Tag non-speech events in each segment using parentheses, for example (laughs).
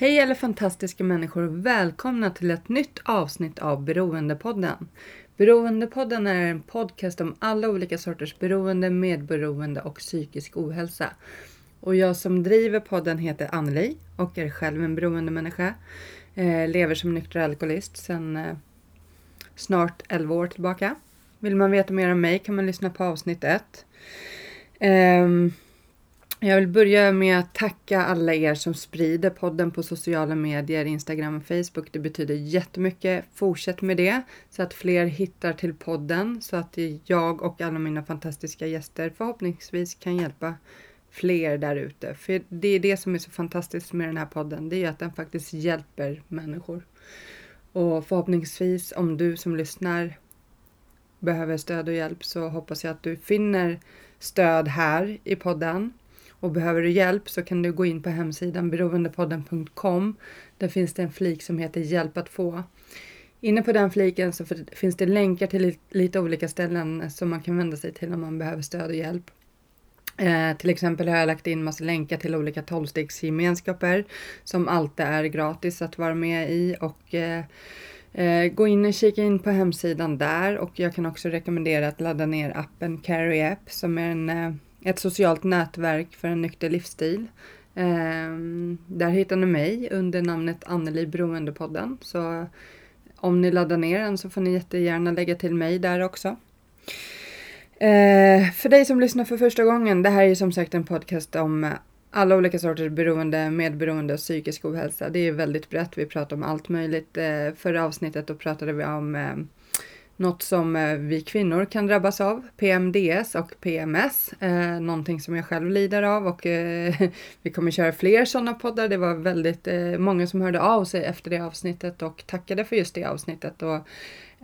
Hej alla fantastiska människor och välkomna till ett nytt avsnitt av Beroendepodden. Beroendepodden är en podcast om alla olika sorters beroende, medberoende och psykisk ohälsa. Och jag som driver podden heter Anneli och är själv en beroendemänniska. Eh, lever som nykter alkoholist sedan eh, snart 11 år tillbaka. Vill man veta mer om mig kan man lyssna på avsnitt 1. Jag vill börja med att tacka alla er som sprider podden på sociala medier, Instagram och Facebook. Det betyder jättemycket. Fortsätt med det så att fler hittar till podden så att jag och alla mina fantastiska gäster förhoppningsvis kan hjälpa fler där ute. För det är det som är så fantastiskt med den här podden. Det är att den faktiskt hjälper människor. Och förhoppningsvis om du som lyssnar behöver stöd och hjälp så hoppas jag att du finner stöd här i podden. Och behöver du hjälp så kan du gå in på hemsidan beroendepodden.com. Där finns det en flik som heter Hjälp att få. Inne på den fliken så finns det länkar till lite olika ställen som man kan vända sig till om man behöver stöd och hjälp. Eh, till exempel har jag lagt in massa länkar till olika tolvstegsgemenskaper som alltid är gratis att vara med i och eh, eh, gå in och kika in på hemsidan där och jag kan också rekommendera att ladda ner appen Carry App som är en, eh, ett socialt nätverk för en nykter livsstil. Eh, där hittar ni mig under namnet Anneli Beroendepodden så om ni laddar ner den så får ni jättegärna lägga till mig där också. Eh, för dig som lyssnar för första gången, det här är som sagt en podcast om alla olika sorters beroende, medberoende och psykisk ohälsa. Det är väldigt brett, vi pratar om allt möjligt. Eh, förra avsnittet då pratade vi om eh, något som eh, vi kvinnor kan drabbas av, PMDS och PMS. Eh, någonting som jag själv lider av och eh, (laughs) vi kommer köra fler sådana poddar. Det var väldigt eh, många som hörde av sig efter det avsnittet och tackade för just det avsnittet. Och,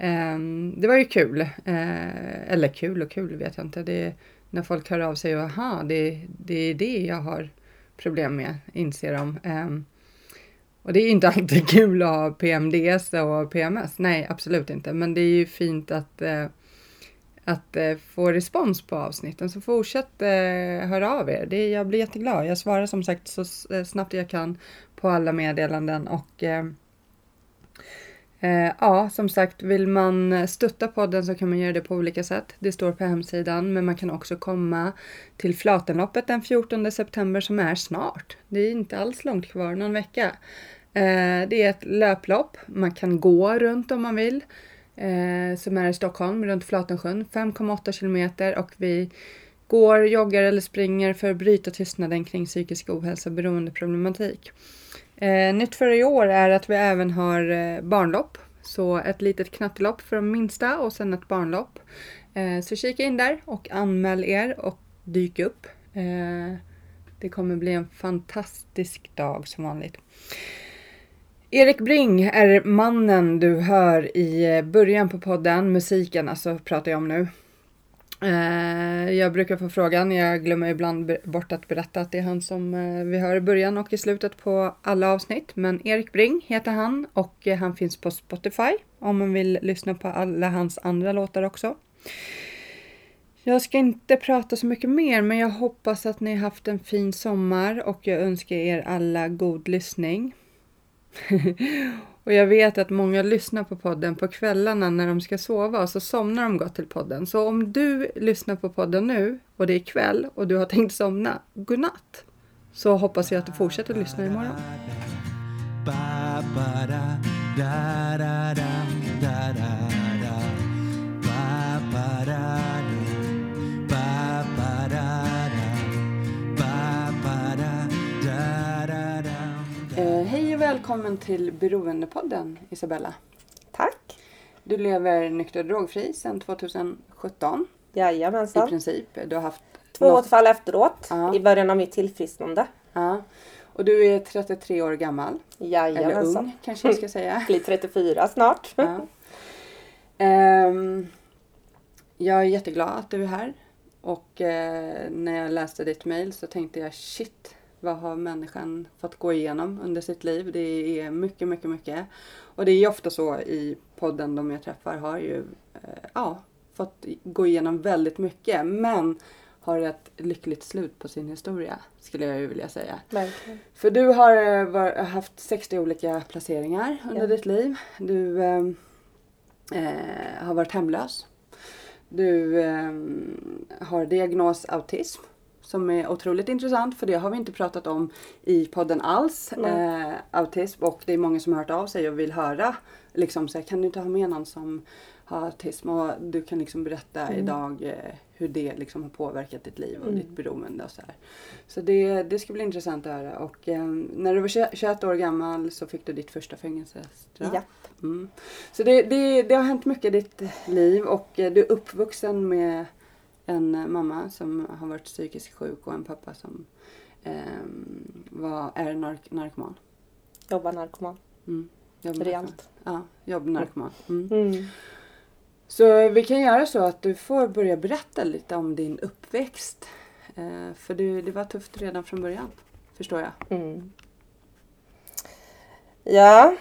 eh, det var ju kul. Eh, eller kul och kul vet jag inte. Det, när folk hör av sig och aha, det, det är det jag har problem med, inser de. Ehm, och det är inte (laughs) alltid kul att ha PMDS och PMS. Nej, absolut inte. Men det är ju fint att, eh, att eh, få respons på avsnitten. Så fortsätt eh, höra av er. Det, jag blir jätteglad. Jag svarar som sagt så eh, snabbt jag kan på alla meddelanden. Och eh, Eh, ja, som sagt, vill man stötta podden så kan man göra det på olika sätt. Det står på hemsidan, men man kan också komma till Flatenloppet den 14 september som är snart. Det är inte alls långt kvar, någon vecka. Eh, det är ett löplopp. Man kan gå runt om man vill. Eh, som är i Stockholm, runt Flatensjön. 5,8 kilometer och vi går, joggar eller springer för att bryta tystnaden kring psykisk ohälsa och beroendeproblematik. Eh, nytt för i år är att vi även har eh, barnlopp. Så ett litet knattelopp för de minsta och sen ett barnlopp. Eh, så kika in där och anmäl er och dyk upp. Eh, det kommer bli en fantastisk dag som vanligt. Erik Bring är mannen du hör i eh, början på podden, musiken alltså pratar jag om nu. Eh, jag brukar få frågan, jag glömmer ibland bort att berätta att det är han som eh, vi hör i början och i slutet på alla avsnitt. Men Erik Bring heter han och eh, han finns på Spotify om man vill lyssna på alla hans andra låtar också. Jag ska inte prata så mycket mer men jag hoppas att ni haft en fin sommar och jag önskar er alla god lyssning. (laughs) och jag vet att många lyssnar på podden på kvällarna när de ska sova och så somnar de gott till podden. Så om du lyssnar på podden nu och det är kväll och du har (laughs) tänkt somna, godnatt! Så hoppas jag att du fortsätter lyssna imorgon. Ba, välkommen till Beroendepodden Isabella. Tack. Du lever nykter och drogfri sedan 2017. i Jajamensan. princip. Du har haft Två något- återfall efteråt Ja. i början av mitt tillfrisknande. Ja. Och du är 33 år gammal. Eller Jajamensan. ung kanske jag ska säga. (laughs) Blir 34 snart. Ja. Ehm, jag är jätteglad att du är här. Och eh, när jag läste ditt mail så tänkte jag shit, vad har människan fått gå igenom under sitt liv? Det är mycket, mycket, mycket. Och det är ofta så i podden de jag träffar har ju eh, ja, fått gå igenom väldigt mycket. Men har ett lyckligt slut på sin historia, skulle jag ju vilja säga. Verkligen. För du har eh, var, haft 60 olika placeringar under Ja. ditt liv. Du eh, eh, har varit hemlös. Du eh, har diagnos autism. Som är otroligt intressant för det har vi inte pratat om i podden alls. Eh, autism och det är många som har hört av sig och vill höra. Liksom så här, kan du inte ha med någon som har autism och du kan liksom berätta idag eh, hur det liksom har påverkat ditt liv och Mm. ditt beroende och så här. Så det, det ska bli intressant att höra. Och eh, när du var 20 21 år gammal så fick du ditt första fängelsestraff. Ja. Mm. Så det, det, det har hänt mycket i ditt liv och eh, du är uppvuxen med en eh, mamma som har varit psykiskt sjuk och en pappa som eh, var, är nark narkoman. Jobbar narkoman. Mm. Realt. narkoman. Ja, jobbar narkoman. Mm. Mm. Så vi kan göra så att du får börja berätta lite om din uppväxt. Eh, för du, det var tufft redan från början, förstår jag. Mm. Ja.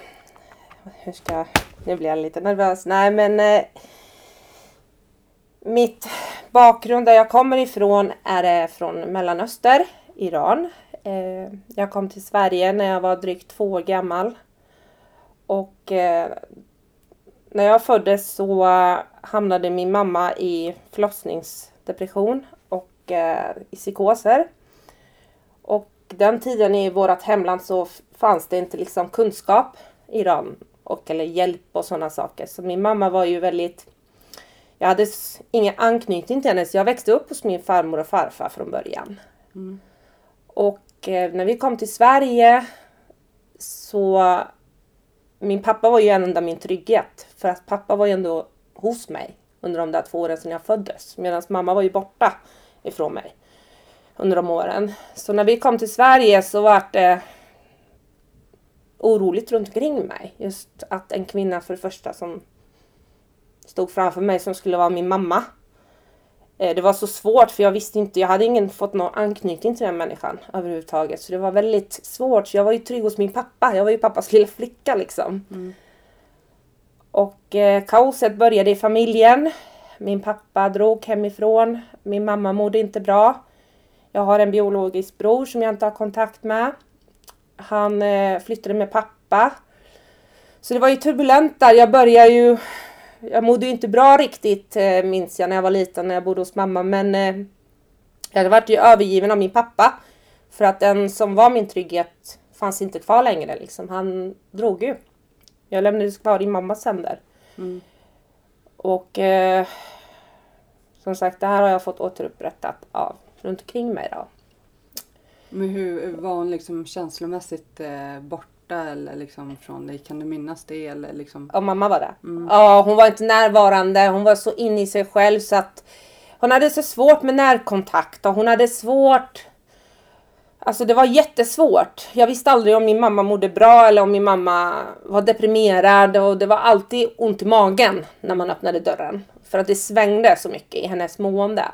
Hur ska jag... Nu blir jag lite nervös. Nej men... Eh, mitt bakgrund där jag kommer ifrån är eh, från Mellanöster, Iran. Eh, jag kom till Sverige när jag var drygt två år gammal. Och eh, när jag föddes så hamnade min mamma i förlossningsdepression och i psykoser. Och den tiden i vårt hemland så fanns det inte liksom kunskap i Iran och eller hjälp och sådana saker. Så min mamma var ju väldigt jag hade ingen anknytning till henne så jag växte upp hos min farmor och farfar från början. Mm. Och eh, när vi kom till Sverige så min pappa var ju ändå min trygghet. För att pappa var ju ändå hos mig under de där två åren sedan jag föddes. Medan mamma var ju borta ifrån mig under de åren. Så när vi kom till Sverige så var det oroligt runt omkring mig. Just att en kvinna för det första som stod framför mig som skulle vara min mamma. Eh, Det var så svårt för jag visste inte, jag hade ingen fått någon anknytning till den människan överhuvudtaget. Så det var väldigt svårt. Så jag var ju trygg hos min pappa. Jag var ju pappas lilla flicka liksom. Mm. Och eh, kaoset började i familjen. Min pappa drog hemifrån. Min mamma mådde inte bra. Jag har en biologisk bror som jag inte har kontakt med. Han eh, flyttade med pappa. Så det var ju turbulent där. Jag började ju... Jag mådde ju inte bra riktigt eh, minns jag när jag var liten när jag bodde hos mamma. Men eh, jag varit ju övergiven av min pappa. För att den som var min trygghet fanns inte kvar längre liksom. Han drog ju. Jag lämnades kvar i mammas händer. Mm. Och eh, som sagt, det här har jag fått återupprättat av runt omkring mig då. Men hur var hon liksom känslomässigt eh, borta eller liksom från dig? Kan du minnas det? Eller liksom? Och mamma var där. Ja, hon var inte närvarande. Hon var så inne i sig själv så att hon hade så svårt med närkontakt och hon hade svårt Alltså det var jättesvårt. Jag visste aldrig om min mamma mådde bra eller om min mamma var deprimerad och det var alltid ont i magen när man öppnade dörren. För att det svängde så mycket i hennes mående.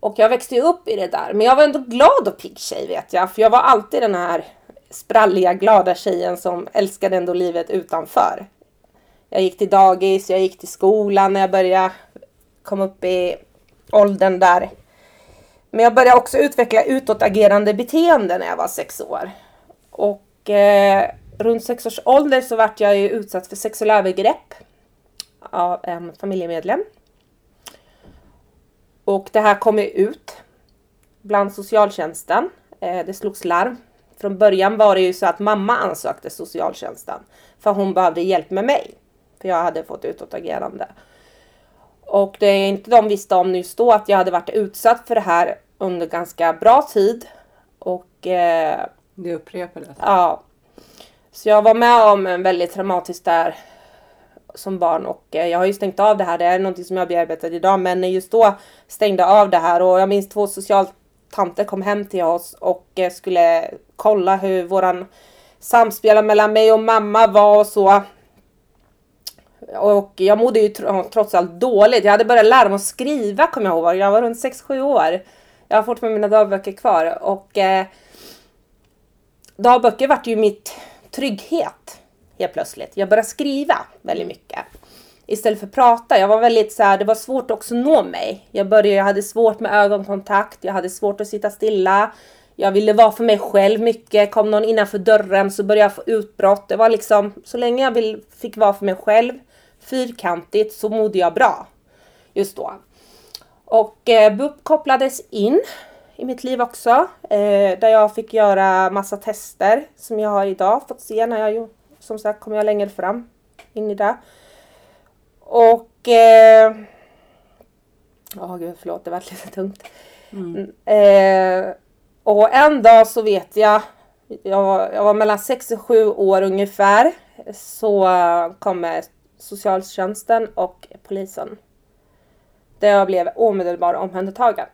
Och jag växte ju upp i det där. Men jag var ändå glad och pigg tjej vet jag. För jag var alltid den här spralliga, glada tjejen som älskade ändå livet utanför. Jag gick till dagis, jag gick till skolan när jag började komma upp i åldern där. Men jag började också utveckla utåtagerande beteende när jag var sex år. Och eh, runt sex års ålder så vart jag ju utsatt för sexuella övergrepp av en familjemedlem. Och det här kom ju ut bland socialtjänsten. Eh, det slogs larm. Från början var det ju så att mamma ansökte socialtjänsten för hon behövde hjälp med mig. För jag hade fått utåtagerande. Och det är inte de visste om just då att jag hade varit utsatt för det här under ganska bra tid. Och eh, Det upprepades? ja. Så jag var med om en väldigt traumatisk där som barn och eh, jag har ju stängt av det här. Det är någonting som jag bearbetar idag men just då stängde jag av det här och jag minns två Tanter kom hem till oss och eh, skulle kolla hur våran samspel mellan mig och mamma var och så. Och jag mådde ju tr- trots allt dåligt. Jag hade börjat lära mig att skriva kommer jag ihåg. Jag var runt 6-7 år. Jag har fortfarande mina dagböcker kvar och eh, dagböcker vart ju mitt trygghet helt plötsligt. Jag började skriva väldigt mycket. Istället för att prata. Jag var väldigt så här, det var svårt också att nå mig. Jag började, jag hade svårt med ögonkontakt. Jag hade svårt att sitta stilla. Jag ville vara för mig själv mycket. Kom någon innanför dörren så började jag få utbrott. Det var liksom, så länge jag vill, fick vara för mig själv, fyrkantigt, så mådde jag bra. Just då. Och eh, BUP kopplades in i mitt liv också. Eh, där jag fick göra massa tester som jag har idag fått se när jag gjort. Som sagt kommer jag längre fram in i det. Och... Eh, Ja, gud förlåt, det var lite tungt. Mm. Eh, och en dag så vet jag, jag var, jag var mellan 6 och 7 år ungefär, så kommer socialtjänsten och polisen. Där jag blev omedelbart omhändertagen.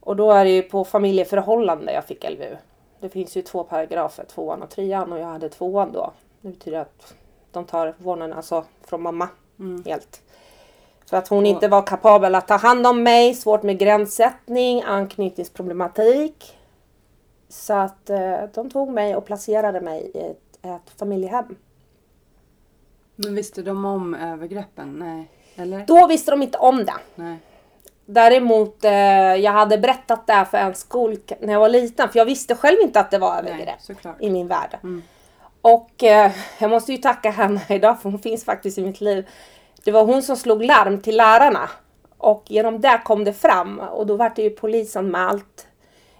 Och då är det ju på familjeförhållande jag fick LVU. Det finns ju två paragrafer, tvåan och trean och jag hade tvåan då. Det betyder att de tar vårdnaden alltså från mamma helt. För att hon inte var kapabel att ta hand om mig, svårt med gränssättning, anknytningsproblematik. Så att eh, de tog mig och placerade mig i ett, ett familjehem. Men visste de om övergreppen? Nej. Eller? Då visste de inte om det. Nej. Däremot, eh, jag hade berättat det här för en skol när jag var liten. För jag visste själv inte att det var övergrepp i min värld. Och eh, jag måste ju tacka henne idag för hon finns faktiskt i mitt liv. Det var hon som slog larm till lärarna. Och genom det kom det fram och då var det ju polisanmält.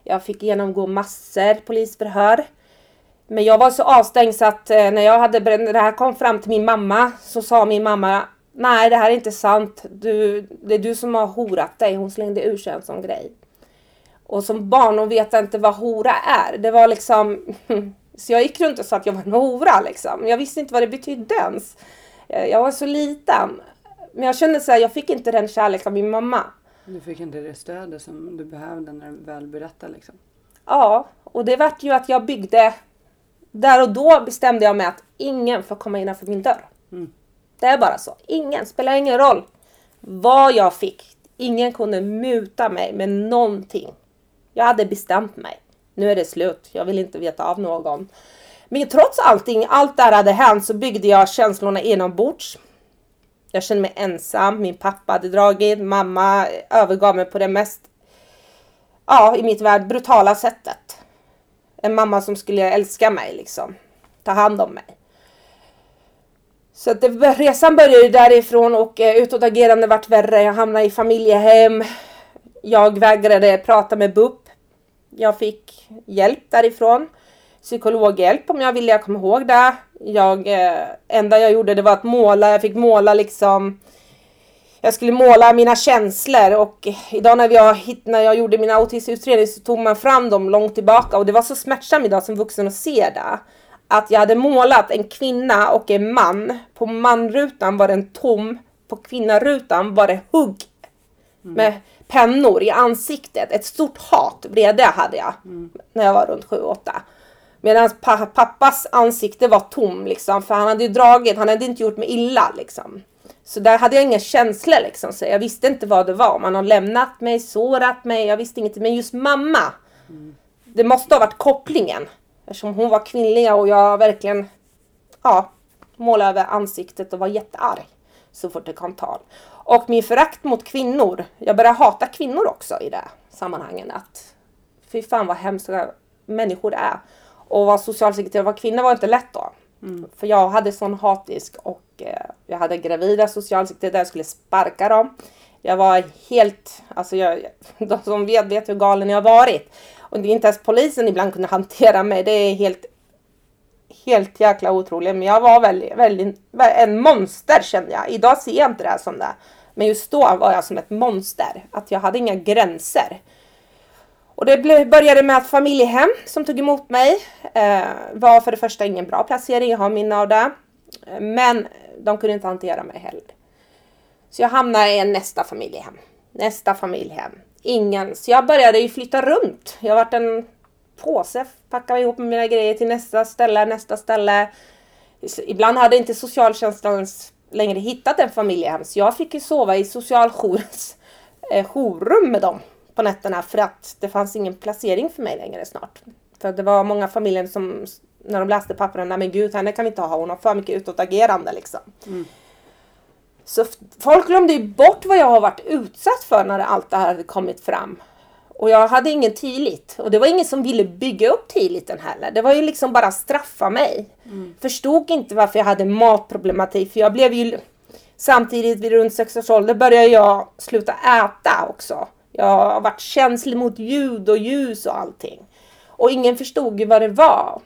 Jag fick genomgå massor polisförhör. Men jag var så avstängd så att eh, när jag hade när det här kom fram till min mamma så sa min mamma Nej det här är inte sant. Du, det är du som har horat dig. Hon slängde ur sig en sån grej. Och som barn hon vet inte vad hora är. Det var liksom (laughs) Så jag gick runt och sa att jag var en hora liksom. Jag visste inte vad det betydde ens. Eh, Jag var så liten. Men jag kände så här, jag fick inte den kärlek av min mamma. Du fick inte det stödet som du behövde när du väl berättade liksom. Ja, och det vart ju att jag byggde... Där och då bestämde jag mig att ingen får komma innanför min dörr. Det är bara så. Ingen, spelar ingen roll vad jag fick. Ingen kunde muta mig med någonting. Jag hade bestämt mig. Nu är det slut. Jag vill inte veta av någon. Men trots allting, allt det här hade hänt så byggde jag känslorna inombords. Jag kände mig ensam. Min pappa hade dragit. Mamma övergav mig på det mest, ja, i mitt värld brutala sättet. En mamma som skulle älska mig liksom. Ta hand om mig. Så att det, resan började därifrån och eh, utåtagerande vart värre. Jag hamnade i familjehem. Jag vägrade prata med BUP. Jag fick hjälp därifrån. Psykologhjälp om jag ville, jag kommer ihåg det. Jag, eh, enda jag gjorde det var att måla. Jag fick måla liksom jag skulle måla mina känslor och idag när, hitt, när jag gjorde min autismutredning så tog man fram dem långt tillbaka och det var så smärtsamt idag som vuxen att se det. Att jag hade målat en kvinna och en man. På manrutan var den tom. På kvinnarutan var det hugg. Med pennor i ansiktet. Ett stort hat, vrede hade jag. När jag var runt 7-8. Medan pa pappas ansikte var tom liksom. För han hade ju dragit, han hade inte gjort mig illa liksom. Så där hade jag inga känslor liksom. Så jag visste inte vad det var. Man har lämnat mig, sårat mig. Jag visste inget. Men just mamma. Det måste ha varit kopplingen. Eftersom hon var kvinnlig och jag verkligen ja, målade över ansiktet och var jättearg. Så fort det kom tal. Och min förakt mot kvinnor. Jag började hata kvinnor också i det sammanhanget. Att fy fan vad hemska människor är. Och vara socialsekreterare och vara kvinna var inte lätt då. För jag hade sån hatisk och eh, jag hade gravida socialsekreterare jag skulle sparka dem. Jag var helt, alltså jag, (laughs) de som vet vet hur galen jag har varit. Och det är inte ens polisen ibland kunde hantera mig. Det är helt, helt jäkla otroligt. Men jag var väldigt, väldigt, en monster kände jag. Idag ser jag inte det här som det. Men just då var jag som ett monster. Att jag hade inga gränser. Och det började med att familjehem som tog emot mig eh, var för det första ingen bra placering. Jag har minne av det. Men de kunde inte hantera mig heller. Så jag hamnade i nästa familjehem. Nästa familjehem. Ingen. Så jag började ju flytta runt. Jag varit en påse. Packade ihop mina grejer till nästa ställe, nästa ställe. Ibland hade inte socialtjänsten längre hittat en familjehem. Så jag fick ju sova i socialjourens eh, jourrum med dem på nätterna. För att det fanns ingen placering för mig längre snart. För det var många familjer som när de läste pappren, nej men gud henne kan vi inte ha, hon har för mycket utåtagerande liksom. Så f- folk glömde ju bort vad jag har varit utsatt för när allt det här hade kommit fram. Och jag hade ingen tillit. Och det var ingen som ville bygga upp tilliten heller. Det var ju liksom bara straffa mig. Förstod inte varför jag hade matproblematik. För jag blev ju... Samtidigt vid runt sex års ålder började jag sluta äta också. Jag har varit känslig mot ljud och ljus och allting. Och ingen förstod ju vad det var.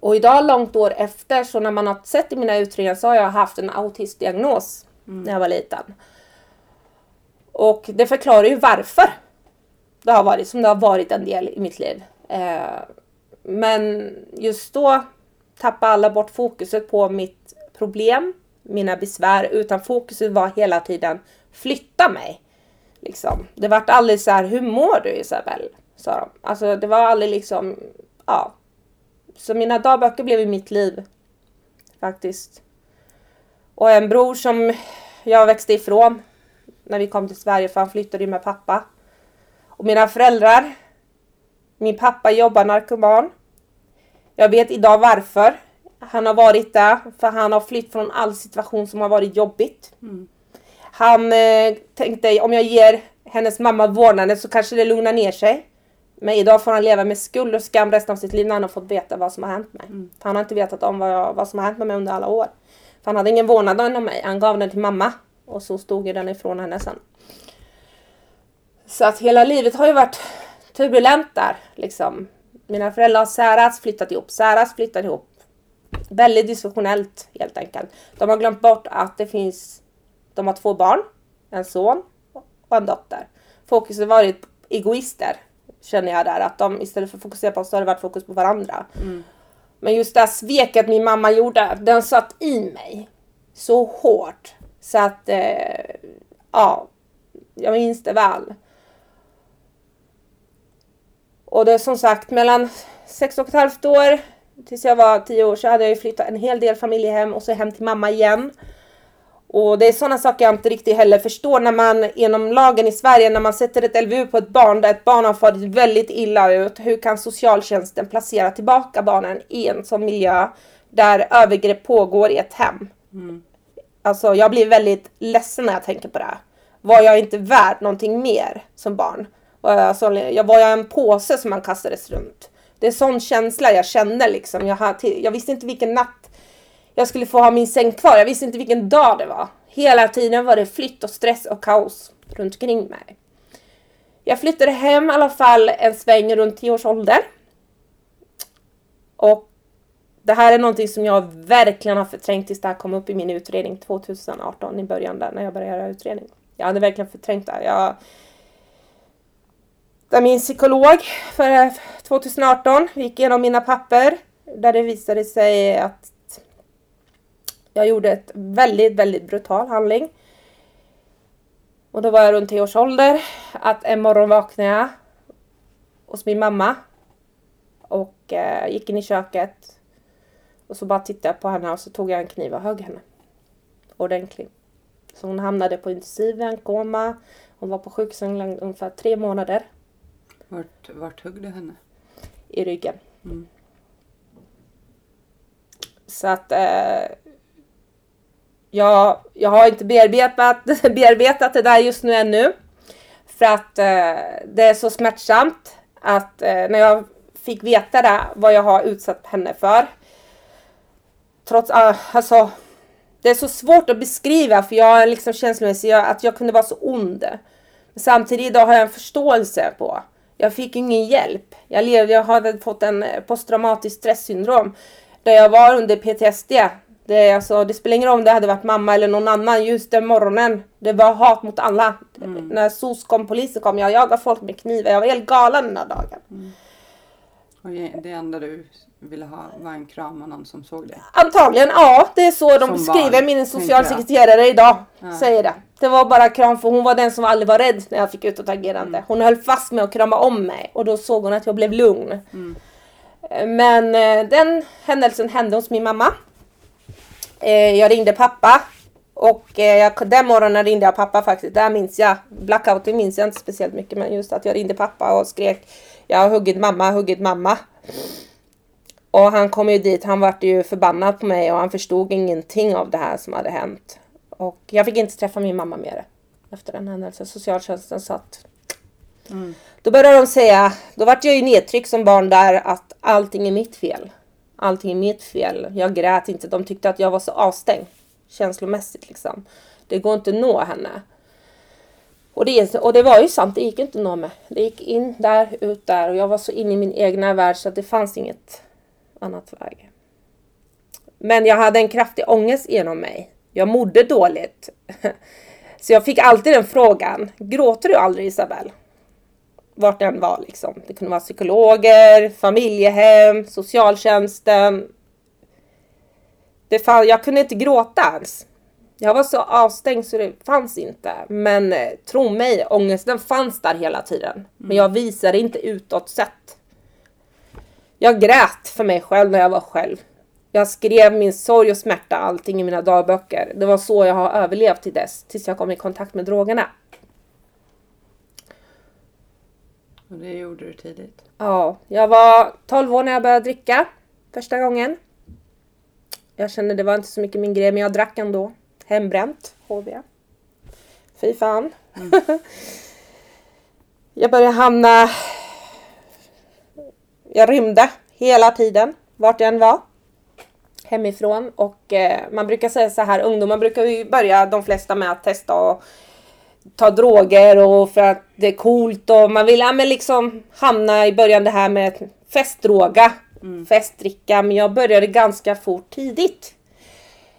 Och idag långt år efter så när man har sett i mina utredningar så har jag haft en autistdiagnos när jag var liten. Och det förklarar ju varför det har varit som det har varit en del i mitt liv. Eh, men just då tappade alla bort fokuset på mitt problem, mina besvär, utan fokuset var hela tiden flytta mig. Liksom. Det vart aldrig så här, hur mår du Isabel? Sa de. Alltså det var aldrig liksom, ja. Så mina dagböcker blev i mitt liv. Faktiskt. Och en bror som jag växte ifrån när vi kom till Sverige för han flyttade ju med pappa. Och mina föräldrar. Min pappa jobbar narkoman. Jag vet idag varför. Han har varit där för han har flytt från all situation som har varit jobbigt. Han eh, tänkte om jag ger hennes mamma vårdnaden så kanske det lugnar ner sig. Men idag får han leva med skuld och skam resten av sitt liv när han har fått veta vad som har hänt mig. För han har inte vetat om vad, jag, vad som har hänt med mig under alla år. För han hade ingen vårdnad om mig. Han gav den till mamma. Och så stod ju den ifrån henne sen. Så att hela livet har ju varit turbulent där. Liksom. Mina föräldrar har särats, flyttat ihop, särats, flyttat ihop. Väldigt dysfunktionellt helt enkelt. De har glömt bort att det finns, de har två barn, en son och en dotter. Fokus har varit egoister känner jag där. Att de istället för att fokusera på oss har det varit fokus på varandra. Men just det här sveket min mamma gjorde, den satt i mig så hårt. Så att, eh, ja, jag minns det väl. Och det är som sagt mellan sex och ett halvt år tills jag var tio år så hade jag ju flyttat en hel del familjehem och så hem till mamma igen. Och det är sådana saker jag inte riktigt heller förstår när man genom lagen i Sverige när man sätter ett LVU på ett barn där ett barn har farit väldigt illa ut. Hur kan socialtjänsten placera tillbaka barnen i en sån miljö där övergrepp pågår i ett hem? Alltså jag blir väldigt ledsen när jag tänker på det. Var jag inte värd någonting mer som barn? Jag, alltså, jag var jag en påse som man kastades runt? Det är sån känsla jag kände liksom. Jag, hade, jag visste inte vilken natt jag skulle få ha min säng kvar. Jag visste inte vilken dag det var. Hela tiden var det flytt och stress och kaos runt omkring mig. Jag flyttade hem i alla fall en sväng runt 10 års ålder. Och det här är någonting som jag verkligen har förträngt tills det här kom upp i min utredning 2018 i början där när jag började göra utredning. Jag hade verkligen förträngt det. Jag, där min psykolog för 2018 gick igenom mina papper där det visade sig att jag gjorde ett väldigt, väldigt brutal handling. Och då var jag runt 10 års ålder. Att en morgon vaknade jag hos min mamma. Och eh, gick in i köket. Och så bara tittade jag på henne och så tog jag en kniv och högg henne. Ordentligt. Så hon hamnade på intensiven, koma. Hon var på sjuksängen ungefär tre månader vart, vart högg du henne? i ryggen. Så att eh, jag, jag har inte bearbetat, (laughs) bearbetat det där just nu ännu. För att eh, det är så smärtsamt att eh, när jag fick veta det, vad jag har utsatt henne för. Trots ah, alltså, det är så svårt att beskriva för jag är liksom känslomässig att jag kunde vara så ond. Men samtidigt idag har jag en förståelse på. Jag fick ingen hjälp. Jag, levde, jag hade fått en eh, posttraumatisk stresssyndrom. Där jag var under PTSD. Det, alltså, det spelar ingen roll om det hade varit mamma eller någon annan. Just den morgonen. Det var hat mot alla. När SOS kom, polisen kom. Jag jagade folk med knivar. Jag var helt galen den här dagen. Och det enda du ville ha var en kram och någon som såg det. Antagligen, ja. Det är så de Som beskriver barn, min socialsekreterare idag. Ja. Säger det. Det var bara kram för hon var den som aldrig var rädd när jag fick utåtagerande. Mm. Hon höll fast med att krama om mig och då såg hon att jag blev lugn. Mm. Men eh, den händelsen hände hos min mamma. Eh, Jag ringde pappa och eh, jag, den morgonen ringde jag pappa faktiskt. Där minns jag. Blackout minns jag inte speciellt mycket men just att jag ringde pappa och skrek Jag har huggit mamma, huggit mamma. Och han kom ju dit, han vart ju förbannad på mig och han förstod ingenting av det här som hade hänt. Och jag fick inte träffa min mamma mer efter den händelsen. Socialtjänsten satt. Då började de säga, då vart jag ju nedtryckt som barn där att allting är mitt fel. Allting är mitt fel. Jag grät inte. De tyckte att jag var så avstängd. Känslomässigt liksom. Det går inte att nå henne. Och det, och det var ju sant, det gick inte att nå mig. Det gick in där, ut där och jag var så inne i min egna värld så att det fanns inget annat väg. Men jag hade en kraftig ångest genom mig. Jag mådde dåligt. (laughs) Så jag fick alltid den frågan. Gråter du aldrig Isabel? Vart den var liksom. Det kunde vara psykologer, familjehem, socialtjänsten. Det fann, jag kunde inte gråta ens. Jag var så avstängd så det fanns inte. Men eh, tro mig, ångesten fanns där hela tiden. Men jag visade inte utåt sett. Jag grät för mig själv när jag var själv. Jag skrev min sorg och smärta, allting i mina dagböcker. Det var så jag har överlevt till dess, tills jag kom i kontakt med drogerna. Och det gjorde du tidigt. Ja, jag var 12 år när jag började dricka första gången. Jag kände det var inte så mycket min grej, men jag drack ändå. Hembränt, HB. Fy fan. (laughs) jag började hamna... Jag rymde hela tiden, vart jag än var. Hemifrån. Och eh, man brukar säga så här, ungdomar brukar ju börja de flesta med att testa och ta droger och för att det är coolt och man vill ja, men liksom hamna i början det här med festdroga, festdricka. Men jag började ganska fort tidigt.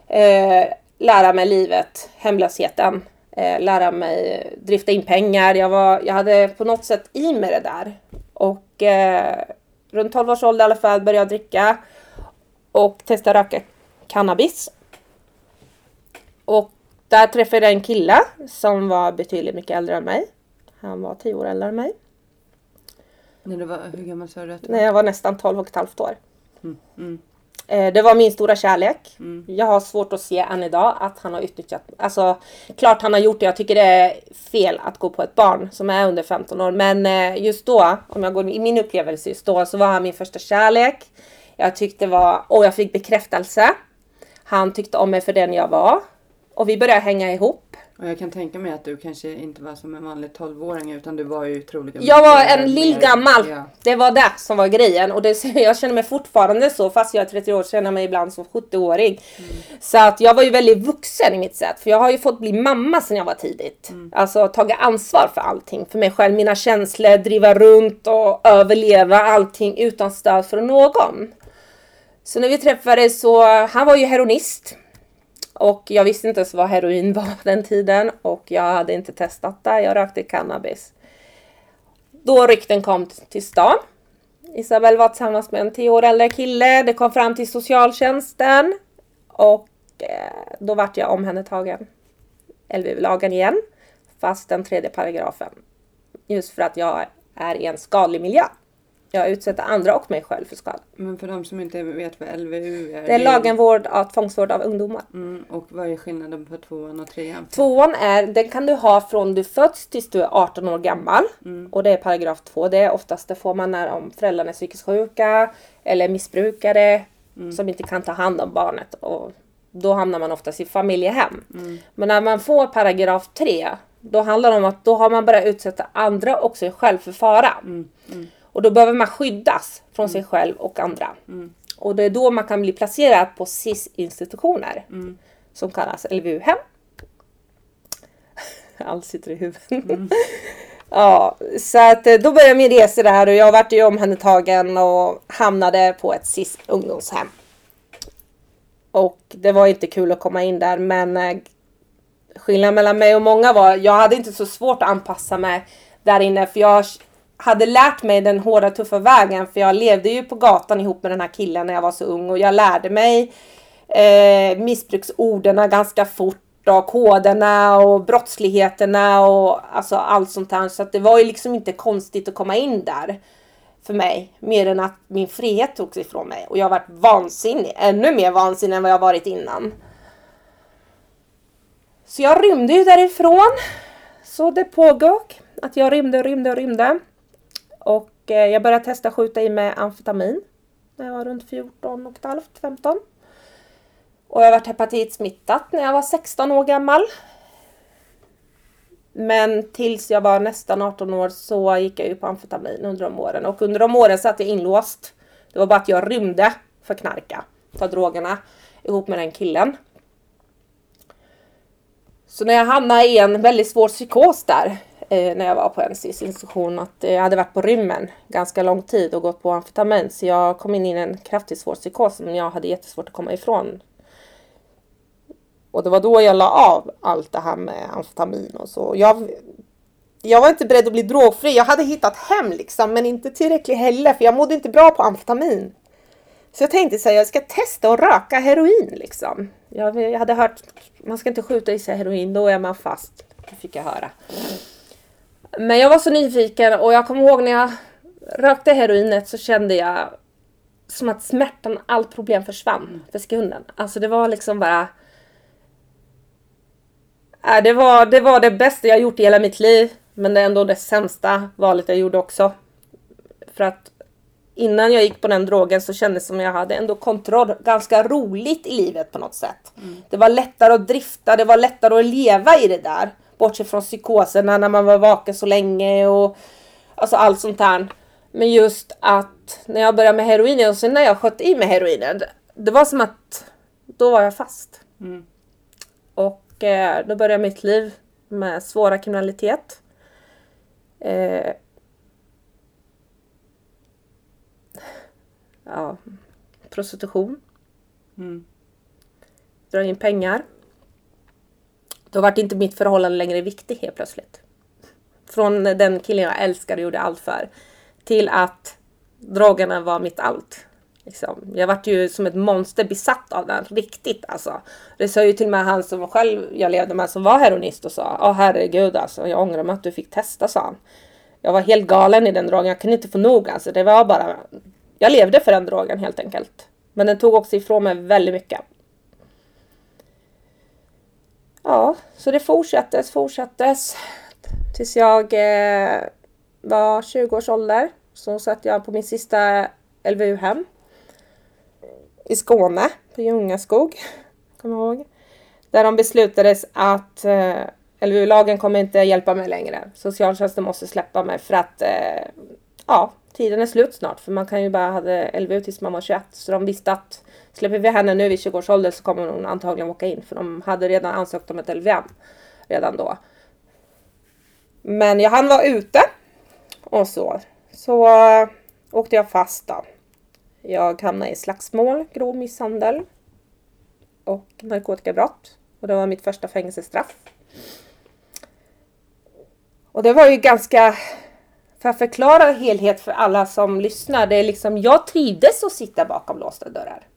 Eh, lära mig livet, hemlösheten, eh, lära mig drifta in pengar. Jag, var, jag hade på något sätt i mig det där. Och eh, runt 12 års ålder i alla fall började jag dricka och testa röka cannabis. Och där träffade jag en kille som var betydligt mycket äldre än mig. Han var 10 år äldre än mig. När du var, hur gammal sa du att du När jag var nästan 12 och ett halvt år. Mm. Eh, Det var min stora kärlek. Mm. Jag har svårt att se än idag att han har utnyttjat, alltså klart han har gjort det. Jag tycker det är fel att gå på ett barn som är under 15 år. Men eh, just då, om jag går i min upplevelse just då, så var han min första kärlek. Jag tyckte var, och jag fick bekräftelse. Han tyckte om mig för den jag var. Och vi började hänga ihop. Och jag kan tänka mig att du kanske inte var som en vanlig 12-åring utan du var ju troligen Jag var en lillgammal. Ja. Det var det som var grejen. Och det, (laughs) jag känner mig fortfarande så, fast jag är 30 år, känner jag mig ibland som 70-åring. Så att jag var ju väldigt vuxen i mitt sätt. För jag har ju fått bli mamma sedan jag var tidigt. Alltså tagit ansvar för allting. För mig själv, mina känslor, driva runt och överleva allting utan stöd från någon. Så när vi träffades så, han var ju heroinist. Och jag visste inte ens vad heroin var på den tiden och jag hade inte testat det. Jag rökte cannabis. Då rykten kom till stan. Isabel var tillsammans med en 10 år äldre kille. Det kom fram till socialtjänsten. Och eh, då vart jag omhändertagen. LVU-lagen igen. Fast den tredje paragrafen. Just för att jag är i en skadlig miljö. Jag utsätter andra och mig själv för skada. Men för de som inte vet vad LVU är. Det är lagen vård av tvångsvård av ungdomar. Mm, och vad är skillnaden på tvåan och trean? Tvåan är, den kan du ha från du föds tills du är 18 år gammal. Och det är paragraf 2. Det är oftast det får man när om föräldrarna är psykiskt sjuka eller missbrukare som inte kan ta hand om barnet. Och då hamnar man oftast i familjehem. Men när man får paragraf 3 då handlar det om att då har man börjat utsätta andra och sig själv för fara. Och då behöver man skyddas från sig själv och andra. Och det är då man kan bli placerad på SIS-institutioner. Som kallas LVU-hem. (laughs) Allt sitter i huvudet. (laughs) ja, så att eh, då började min resa där och jag vart ju omhändertagen och hamnade på ett SIS ungdomshem. Och det var inte kul att komma in där men eh, skillnaden mellan mig och många var jag hade inte så svårt att anpassa mig där inne för jag hade lärt mig den hårda tuffa vägen för jag levde ju på gatan ihop med den här killen när jag var så ung och jag lärde mig eh, missbruksorden ganska fort och koderna och brottsligheterna och alltså allt sånt här. Så att det var ju liksom inte konstigt att komma in där för mig. Mer än att min frihet togs ifrån mig och jag varit vansinnig. Ännu mer vansinnig än vad jag varit innan. Så jag rymde ju därifrån. Så det pågick att jag rymde och rymde och rymde. Och eh, jag började testa skjuta i mig amfetamin när jag var runt 14 och ett halvt, 15. Och jag har varit hepatitsmittad när jag var 16 år gammal. Men tills jag var nästan 18 år så gick jag ju på amfetamin under de åren. Och under de åren satt jag inlåst. Det var bara att jag rymde för knarka, för drogerna, ihop med den killen. Så när jag hamnade i en väldigt svår psykos där, eh, när jag var på en institution, att jag hade varit på rymmen ganska lång tid och gått på amfetamin. Så jag kom in i en kraftigt svår psykos som jag hade jättesvårt att komma ifrån. Och det var då jag la av allt det här med amfetamin och så. Jag, jag var inte beredd att bli drogfri. Jag hade hittat hem liksom, men inte tillräckligt heller, för jag mådde inte bra på amfetamin. Så jag tänkte så här, jag ska testa att röka heroin liksom. Jag, jag hade hört, man ska inte skjuta i sig heroin, då är man fast. Det fick jag höra. Men jag var så nyfiken och jag kommer ihåg när jag rökte heroinet så kände jag som att smärtan, allt problem försvann för sekunden. Alltså det var liksom bara... Äh, det, var, det var det bästa jag gjort i hela mitt liv. Men det är ändå det sämsta valet jag gjorde också. För att innan jag gick på den drogen så kändes det som jag hade ändå kontroll. Ganska roligt i livet på något sätt. Det var lättare att drifta, det var lättare att leva i det där. Bortsett från psykoserna när man var vaken så länge och alltså allt sånt här. Men just att när jag började med heroin och sen när jag sköt i mig heroinen. Det var som att då var jag fast. Och eh, då började mitt liv med svåra kriminalitet. Eh, ja, prostitution. Mm. Dra in pengar. Då vart inte mitt förhållande längre viktigt helt plötsligt. Från den killen jag älskade och gjorde allt för. Till att drogerna var mitt allt. Liksom. Jag vart ju som ett monster besatt av den, riktigt alltså. Det sa ju till och med han som själv jag levde med som var heroinist och sa Åh herregud alltså, jag ångrar mig att du fick testa sa han. Jag var helt galen i den drogen, jag kunde inte få nog alltså. Det var bara jag levde för den drogen helt enkelt. Men den tog också ifrån mig väldigt mycket. Ja, så det fortsattes, fortsattes. Tills jag eh, var 20 års ålder. Så satt jag på min sista LVU-hem. I Skåne, på Ljungaskog. Kommer jag ihåg. Där de beslutades att eh, LVU-lagen kommer inte hjälpa mig längre. Socialtjänsten måste släppa mig för att eh, ja, tiden är slut snart. För man kan ju bara ha LVU tills man var 21. Så de visste att släpper vi henne nu vid 20 års ålder så kommer hon antagligen åka in. För de hade redan ansökt om ett LVM redan då. Men jag hann vara ute. Och så. Så eh, åkte jag fast då. Jag hamnade i slagsmål, grov misshandel och narkotikabrott. Och det var mitt första fängelsestraff. Och det var ju ganska för att förklara helhet för alla som lyssnar. Det är liksom, jag trivdes att sitta bakom låsta dörrar.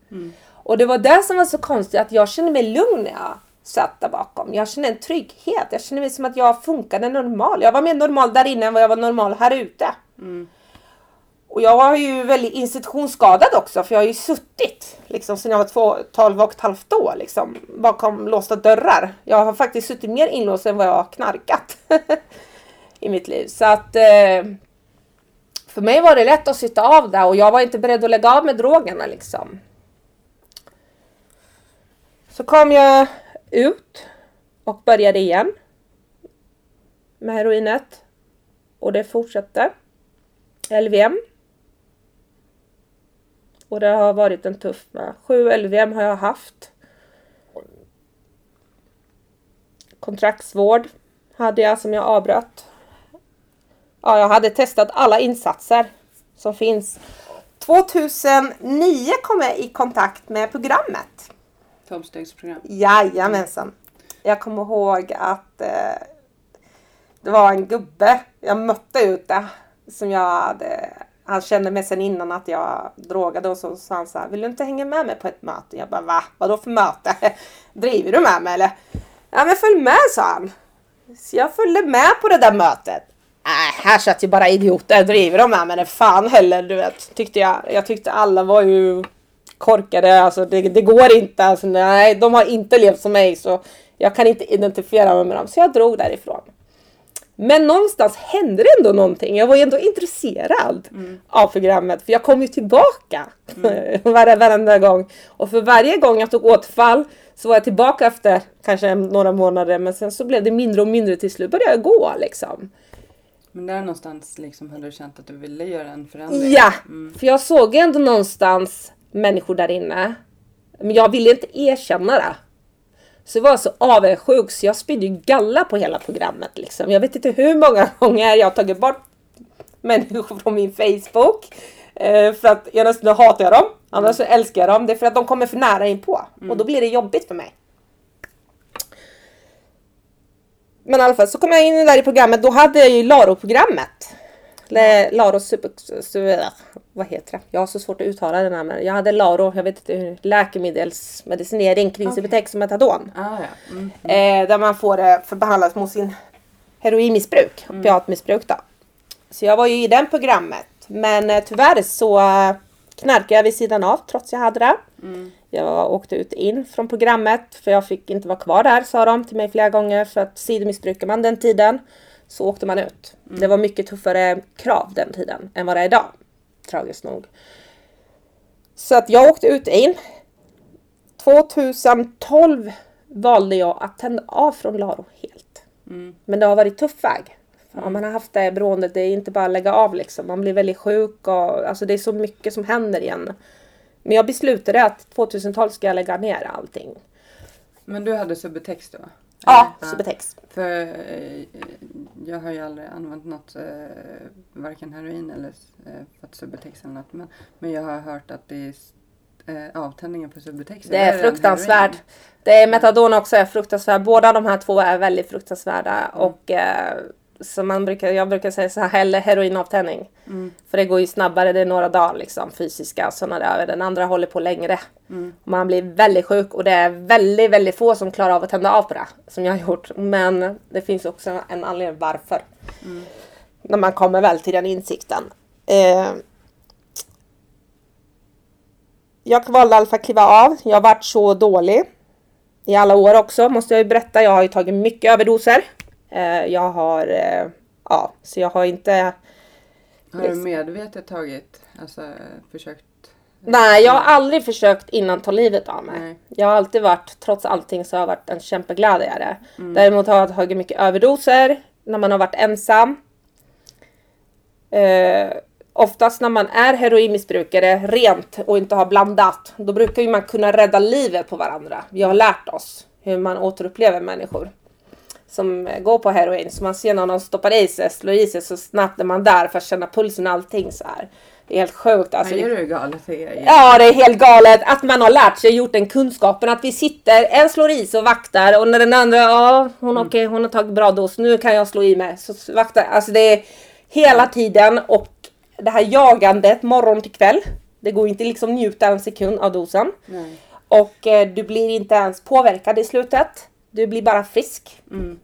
Och det var det som var så konstigt att jag kände mig lugn när jag satt där bakom. Jag kände en trygghet. Jag kände mig som att jag funkade normal. Jag var mer normal där inne än vad jag var normal här ute. Och jag var ju väldigt institutionsskadad också för jag har ju suttit liksom sedan jag var två, 12 och ett halvt år liksom bakom låsta dörrar. Jag har faktiskt suttit mer inlåst än vad jag har knarkat (laughs) i mitt liv. Så att eh, för mig var det lätt att sitta av där och jag var inte beredd att lägga av med drogerna liksom. Så kom jag ut och började igen med heroinet. Och det fortsatte. LVM. Och det har varit en tuff med. Sju LVM har jag haft. Kontraktsvård hade jag som jag avbröt. Ja, jag hade testat alla insatser som finns. 2009 kom jag i kontakt med programmet. Tolvstegsprogram. Jajamensan. Jag kommer ihåg att eh, det var en gubbe jag mötte ute som jag hade, han kände mig sen innan att jag drogade och så sa han så här, vill du inte hänga med mig på ett möte? Jag bara, va? Vadå för möte? (laughs) Driver du med mig eller? Ja men följ med sa han. Så jag följde med på det där mötet. Äh, här satt ju bara idioter, driver de med mig? Fan heller du vet, tyckte jag. Jag tyckte alla var ju korkade, alltså det, det går inte. Alltså, nej, de har inte levt som mig så jag kan inte identifiera mig med dem. Så jag drog därifrån. Men någonstans hände det ändå någonting. Jag var ju ändå intresserad av programmet. För jag kom ju tillbaka mm. (laughs) varenda gång. Och för varje gång jag tog återfall så var jag tillbaka efter kanske några månader. Men sen så blev det mindre och mindre till slut. Började jag gå liksom. Men där någonstans liksom hade du känt att du ville göra en förändring? Ja! För jag såg ändå någonstans människor där inne. Men jag ville inte erkänna det. Så jag var så avundsjuk så jag spydde ju galla på hela programmet. Liksom. Jag vet inte hur många (laughs) gånger jag har tagit bort människor från min Facebook. Eh, för att ena stunden hatar jag dem, andra så älskar jag dem. Det är för att de kommer för nära in på Och då blir det jobbigt för mig. Men i alla fall så kom jag in där i programmet. Då hade jag ju Laro-programmet. Le- Laro super. Vad heter det? Jag har så svårt att uttala det namnet. Jag hade Laro, jag vet inte hur. Läkemedelsmedicinering kring Subutex och Metadon. Ah, ja. Mm. Eh, där man får det för behandlat mot sin heroinmissbruk, opiatmissbruk då. Så jag var ju i det programmet. Men eh, tyvärr så eh, knarkade jag vid sidan av trots jag hade det. Jag åkte ut in från programmet för jag fick inte vara kvar där sa de till mig flera gånger för att sidomissbrukar man den tiden så åkte man ut. Det var mycket tuffare krav den tiden än vad det är idag. Tragiskt nog. Så att jag åkte ut in. 2012 valde jag att tända av från Laro helt. Men det har varit tuff väg. För om man har haft det beroendet, det är inte bara att lägga av liksom. Man blir väldigt sjuk och alltså det är så mycket som händer igen. Men jag beslutade att 2012 ska jag lägga ner allting. Men du hade Subutex då? Ja, Eller? Subutex. För eh, jag har ju aldrig använt något, eh, varken heroin eller eh, fått Subutex eller något. Men, men jag har hört att det är eh, avtändningen på Subutex. Det är fruktansvärt. Det är metadon också är fruktansvärt. Båda de här två är väldigt fruktansvärda. Och eh, så man brukar, jag brukar säga så här, hellre heroinavtändning. För det går ju snabbare, det är några dagar liksom fysiska sådana där. Den andra håller på längre. Och man blir väldigt sjuk och det är väldigt, väldigt få som klarar av att tända av på det. Som jag har gjort. Men det finns också en anledning varför. När man kommer väl till den insikten. Eh, jag valde i alla fall kliva av. Jag har varit så dålig. I alla år också måste jag ju berätta. Jag har ju tagit mycket överdoser. Eh, jag har, eh, ja, så jag har inte... Har du medvetet tagit, alltså försökt? Nej, jag har aldrig försökt innan ta livet av mig. Nej. Jag har alltid varit, trots allting så har jag varit en kämpeglädjare. Däremot har jag tagit mycket överdoser när man har varit ensam. Eh, oftast när man är heroinmissbrukare rent och inte har blandat, då brukar ju man kunna rädda livet på varandra. Vi har lärt oss hur man återupplever människor som går på heroin. Så man ser någon som stoppar i sig, slår i sig så snabbt är man där för att känna pulsen och allting så här. Det är helt sjukt. Alltså, Nej, är galet? Det är, Ja, det är helt galet att man har lärt sig, gjort den kunskapen att vi sitter, en slår i sig och vaktar och när den andra, ja, hon, Mm. okej, hon har tagit bra dos, nu kan jag slå i mig. Så vaktar, alltså det är hela tiden och det här jagandet morgon till kväll. Det går inte liksom njuta en sekund av dosen. Nej. Och eh, du blir inte ens påverkad i slutet. Du blir bara frisk. Mm.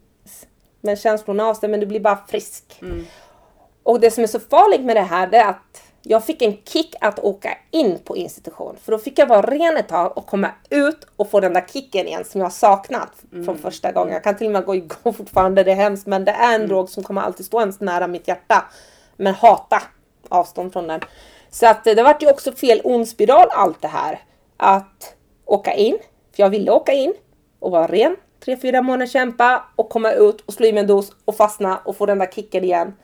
Men känslorna av sig, men du blir bara frisk. Och det som är så farligt med det här det är att jag fick en kick att åka in på institution. För då fick jag vara ren ett tag och komma ut och få den där kicken igen som jag har saknat från första gången. Jag kan till och med gå igång (laughs) fortfarande, det är hemskt. Men det är en drog som kommer alltid stå ens nära mitt hjärta. Men hata avstånd från den. Så att det vart ju också fel ond spiral allt det här. Att åka in, för jag ville åka in och vara ren. Tre, fyra månader kämpa och komma ut och slå i mig en dos och fastna och få den där kicken igen.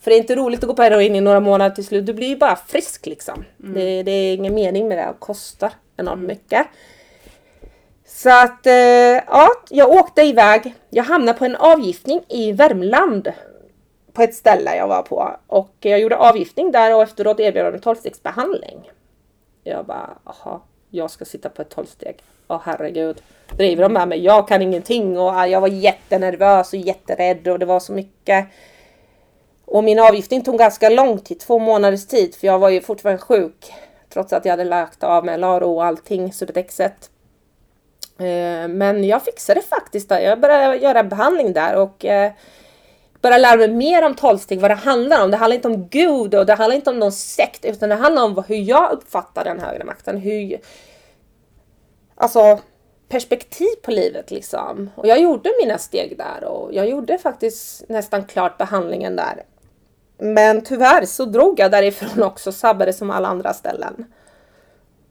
För det är inte roligt att gå på heroin i några månader till slut. Du blir ju bara frisk liksom. Det, det är ingen mening med det. Det kostar enormt mycket. Så att, eh, ja, jag åkte iväg. Jag hamnade på en avgiftning i Värmland. På ett ställe jag var på. Och jag gjorde avgiftning där och efteråt erbjöd de en tolvstegsbehandling. Jag bara, aha, jag ska sitta på ett tolvsteg. Åh herregud. Driver de med mig? Jag kan ingenting och äh, jag var jättenervös och jätterädd och det var så mycket. Och min avgiftning tog ganska lång tid, två månaders tid, för jag var ju fortfarande sjuk. Trots att jag hade lagt av med Laro och allting, Subutexet. Eh, men jag fixade det faktiskt. Jag började göra behandling där och eh, börja lära mig mer om tolvsteg, vad det handlar om. Det handlar inte om Gud och det handlar inte om någon sekt, utan det handlar om hur jag uppfattar den högre makten. Hur, alltså perspektiv på livet liksom. Och jag gjorde mina steg där och jag gjorde faktiskt nästan klart behandlingen där. Men tyvärr så drog jag därifrån också, sabbade som alla andra ställen.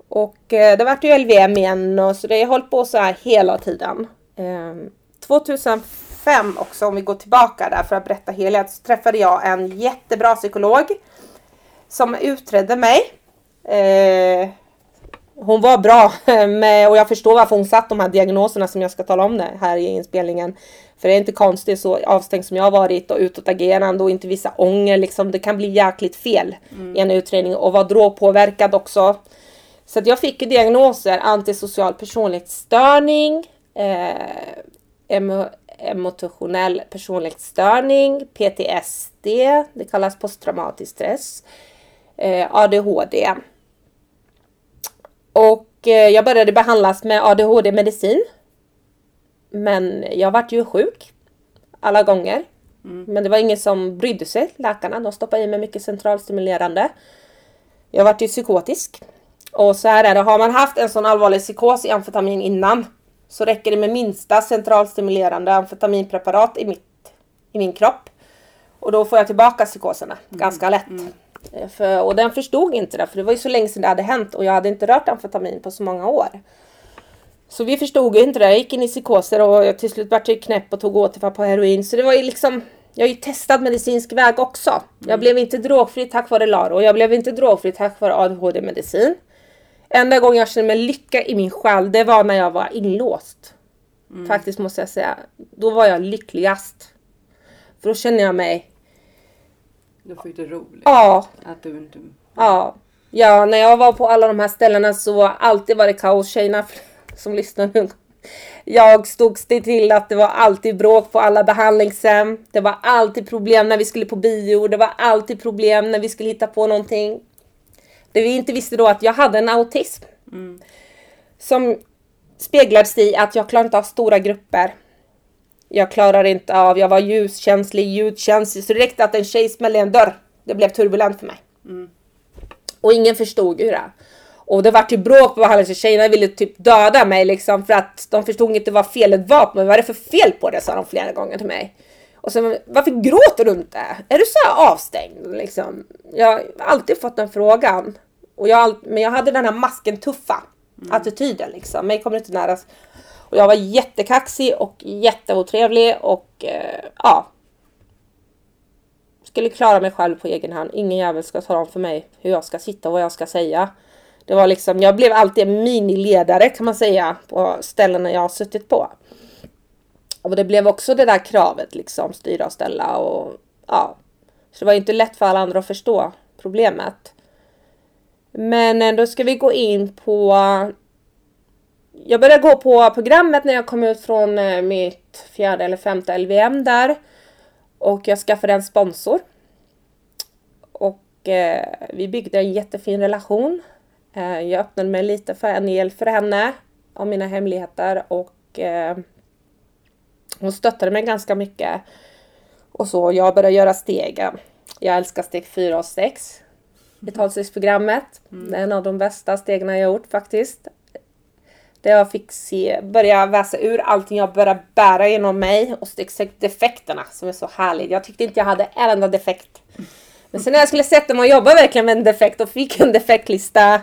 Och eh, det vart ju LVM igen och så det har hållit på så här hela tiden. Eh, 2005 också, om vi går tillbaka där för att berätta helhet, så träffade jag en jättebra psykolog som utredde mig. Eh, hon var bra (laughs) med, och jag förstår varför hon satt de här diagnoserna som jag ska tala om det här i inspelningen. För det är inte konstigt så avstängd som jag har varit och utåtagerande och inte visa ånger liksom. Det kan bli jäkligt fel i en utredning och vara drogpåverkad också. Så jag fick diagnoser antisocial personlighetsstörning, eh, emotionell personlighetsstörning, PTSD, det kallas posttraumatisk stress, eh, ADHD. Och eh, jag började behandlas med ADHD-medicin. Men jag vart ju sjuk alla gånger. Men det var ingen som brydde sig, läkarna. De stoppade i mig mycket centralstimulerande. Jag vart ju psykotisk. Och så här är det, har man haft en sån allvarlig psykos i amfetamin innan så räcker det med minsta centralstimulerande amfetaminpreparat i, mitt, i min kropp. Och då får jag tillbaka psykoserna ganska lätt. Eh, För, och den förstod inte det, för det var ju så länge sedan det hade hänt och jag hade inte rört amfetamin på så många år. Så vi förstod ju inte det. Jag gick in i psykoser och jag till slut vart jag knäpp och tog återfall på heroin. Så det var ju liksom, jag har ju testat medicinsk väg också. Jag blev inte drogfri tack vare LARO jag blev inte drogfri tack vare ADHD-medicin. Enda gången jag kände mig lycka i min själ, det var när jag var inlåst. Faktiskt måste jag säga. Då var jag lyckligast. För då kände jag mig, Då fick du roligt. ja, Att du inte... Ja, ja, när jag var på alla de här ställena så var alltid var det kaos. Tjejerna (laughs) som lyssnar nu. Jag stod still till att det var alltid bråk på alla behandlingshem. Det var alltid problem när vi skulle på bio. Det var alltid problem när vi skulle hitta på någonting. Det vi inte visste då att jag hade en autism. Som speglades i att jag klarar inte av stora grupper. Jag klarar inte av, jag var ljuskänslig, ljudkänslig. Så det räckte att en tjej smällde i en dörr. Det blev turbulent för mig. Och ingen förstod ju det. Och det vart typ ju bråk på behandlingen. Tjejerna ville typ döda mig liksom för att de förstod inte vad felet var på mig. Vad är det för fel på det? sa de flera gånger till mig. Och så, varför gråter du inte? Är du så avstängd? Liksom? Jag har alltid fått den frågan. Och jag, men jag hade den här masken tuffa attityden liksom. Mig kommer inte nära. Och jag var jättekaxig och jätteotrevlig och eh, ja. Skulle klara mig själv på egen hand. Ingen jävel ska tala om för mig hur jag ska sitta och vad jag ska säga. Det var liksom, jag blev alltid en miniledare kan man säga på ställena jag har suttit på. Och det blev också det där kravet liksom, styra och ställa och ja. Så det var inte lätt för alla andra att förstå problemet. Men då ska vi gå in på jag började gå på programmet när jag kom ut från eh, mitt fjärde eller femte LVM där. Och jag skaffade en sponsor. Och eh, vi byggde en jättefin relation. Eh, jag öppnade mig lite för en del för henne. Om mina hemligheter och eh, hon stöttade mig ganska mycket. Och så jag började göra stegen. Jag älskar steg 4 och 6. I talstegsprogrammet. Det är en av de bästa stegen jag gjort faktiskt. Där jag fick se, börja väsa ur allting jag började bära genom mig och steg sex defekterna som är så härligt. Jag tyckte inte jag hade en enda defekt. Men sen när jag skulle sätta mig och jobba verkligen med en defekt och fick en defektlista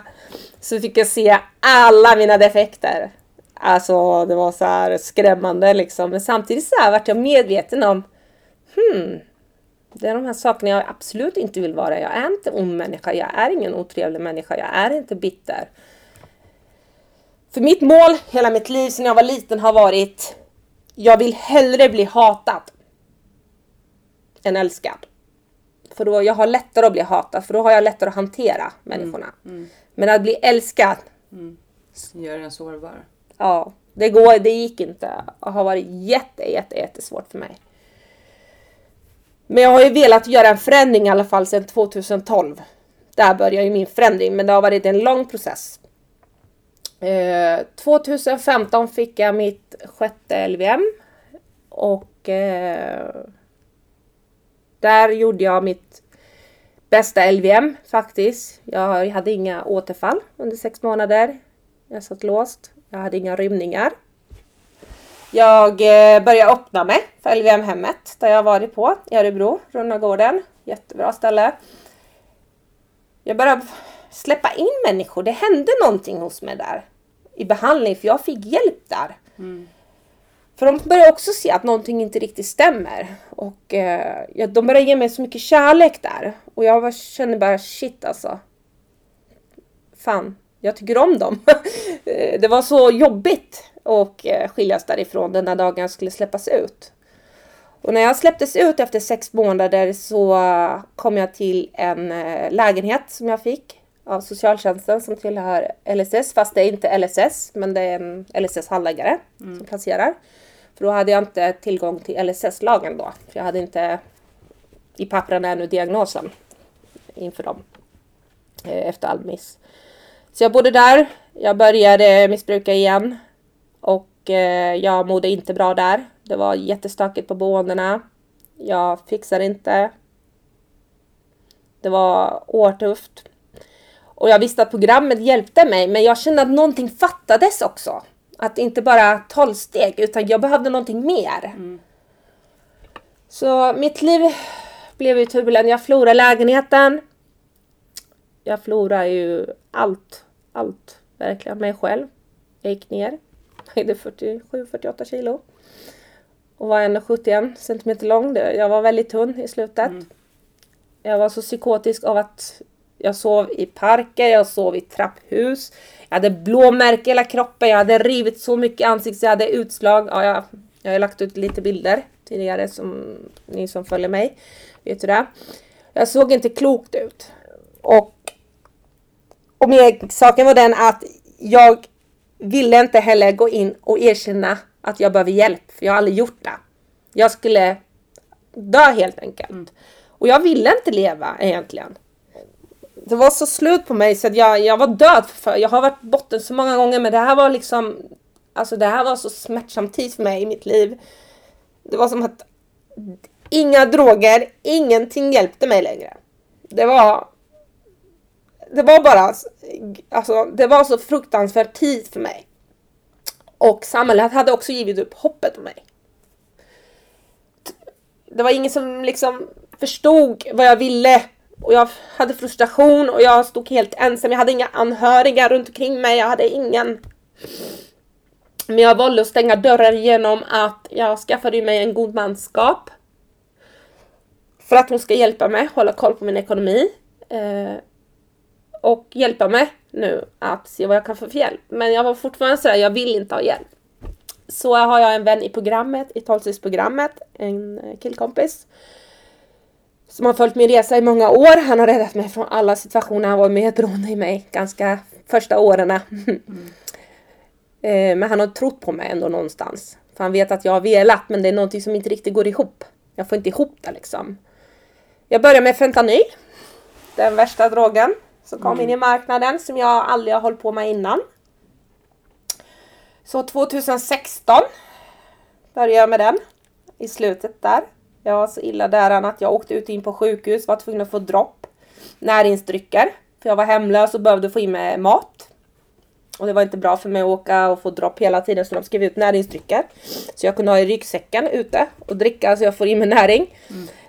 så fick jag se alla mina defekter. Alltså det var så här skrämmande liksom. Men samtidigt så här vart jag medveten om hmm, det är de här sakerna jag absolut inte vill vara. Jag är inte ond människa. Jag är ingen otrevlig människa. Jag är inte bitter. För mitt mål hela mitt liv sedan jag var liten har varit jag vill hellre bli hatad än älskad. För då jag har lättare att bli hatad för då har jag lättare att hantera människorna. Men att bli älskad, Gör den sårbar ja, det, går, det gick inte. Det har varit jätte, jätte, jättesvårt för mig. Men jag har ju velat göra en förändring i alla fall sedan 2012. Där började ju min förändring, men det har varit en lång process. Eh, 2015 fick jag mitt sjätte LVM och eh, där gjorde jag mitt bästa LVM faktiskt. Jag hade inga återfall under sex månader. Jag satt låst. Jag hade inga rymningar. Jag eh, började öppna mig för LVM-hemmet där jag varit på i Örebro, Runnagården. Jättebra ställe. Jag började släppa in människor. Det hände någonting hos mig där i behandling för jag fick hjälp där. För de började också se att någonting inte riktigt stämmer. Och eh, de började ge mig så mycket kärlek där. Och jag var, kände bara shit alltså. Fan, jag tycker om dem. (laughs) Eh, det var så jobbigt att eh, skiljas därifrån den där dagen jag skulle släppas ut. Och när jag släpptes ut efter sex månader så kom jag till en eh, lägenhet som jag fick av socialtjänsten som tillhör LSS. Fast det är inte LSS, men det är en LSS-handläggare som placerar. För då hade jag inte tillgång till LSS-lagen då. För jag hade inte i papperna ännu diagnosen inför dem. Efter Almis. Så jag bodde där. Jag började missbruka igen. Och eh, jag mådde inte bra där. Det var jättestökigt på boendena. Jag fixade inte. Det var oertufft. Och jag visste att programmet hjälpte mig, men jag kände att någonting fattades också. Att inte bara 12 steg, utan jag behövde någonting mer. Så mitt liv blev ju turbulent. Jag förlorade lägenheten. Jag förlorade ju allt, allt, verkligen mig själv. Jag gick ner. (laughs) Vägde 47-48 kilo. Och var 1,71 centimeter lång. Jag var väldigt tunn i slutet. Jag var så psykotisk av att jag sov i parker, jag sov i trapphus. Jag hade blåmärken i hela kroppen, jag hade rivit så mycket i ansiktet, jag hade utslag. Ja, jag, jag har lagt ut lite bilder tidigare som ni som följer mig vet ju det. Jag såg inte klokt ut. Och, och med, saken var den att jag ville inte heller gå in och erkänna att jag behöver hjälp, för jag har aldrig gjort det. Jag skulle dö helt enkelt. Och jag ville inte leva egentligen. Det var så slut på mig så att jag, jag var död för Jag har varit botten så många gånger men det här var liksom Alltså det här var så smärtsam tid för mig i mitt liv. Det var som att inga droger, ingenting hjälpte mig längre. Det var det var bara, alltså det var så fruktansvärd tid för mig. Och samhället hade också givit upp hoppet om mig. Det var ingen som liksom förstod vad jag ville. Och jag hade frustration och jag stod helt ensam. Jag hade inga anhöriga runt omkring mig. Jag hade ingen. Men jag valde att stänga dörrar genom att jag skaffade mig en god manskap. För att hon ska hjälpa mig hålla koll på min ekonomi. Eh, och hjälpa mig nu att se vad jag kan få för hjälp. Men jag var fortfarande sådär, jag vill inte ha hjälp. Så har jag en vän i programmet, i tolvstegsprogrammet, en eh, killkompis. Som har följt min resa i många år. Han har räddat mig från alla situationer. Han var medberoende i mig ganska första åren. Mm. (laughs) Men han har trott på mig ändå någonstans. För han vet att jag har velat men det är någonting som inte riktigt går ihop. Jag får inte ihop det liksom. Jag börjar med fentanyl. Den värsta drogen som kom in i marknaden som jag aldrig har hållit på med innan. Så 2016 började jag med den. I slutet där. Jag var så illa däran att jag åkte ut in på sjukhus, var tvungen att få dropp. Näringsdrycker. För jag var hemlös och behövde få in mig mat. Och det var inte bra för mig att åka och få dropp hela tiden så de skrev ut näringsdrycker. Så jag kunde ha i ryggsäcken ute och dricka så jag får in mig näring.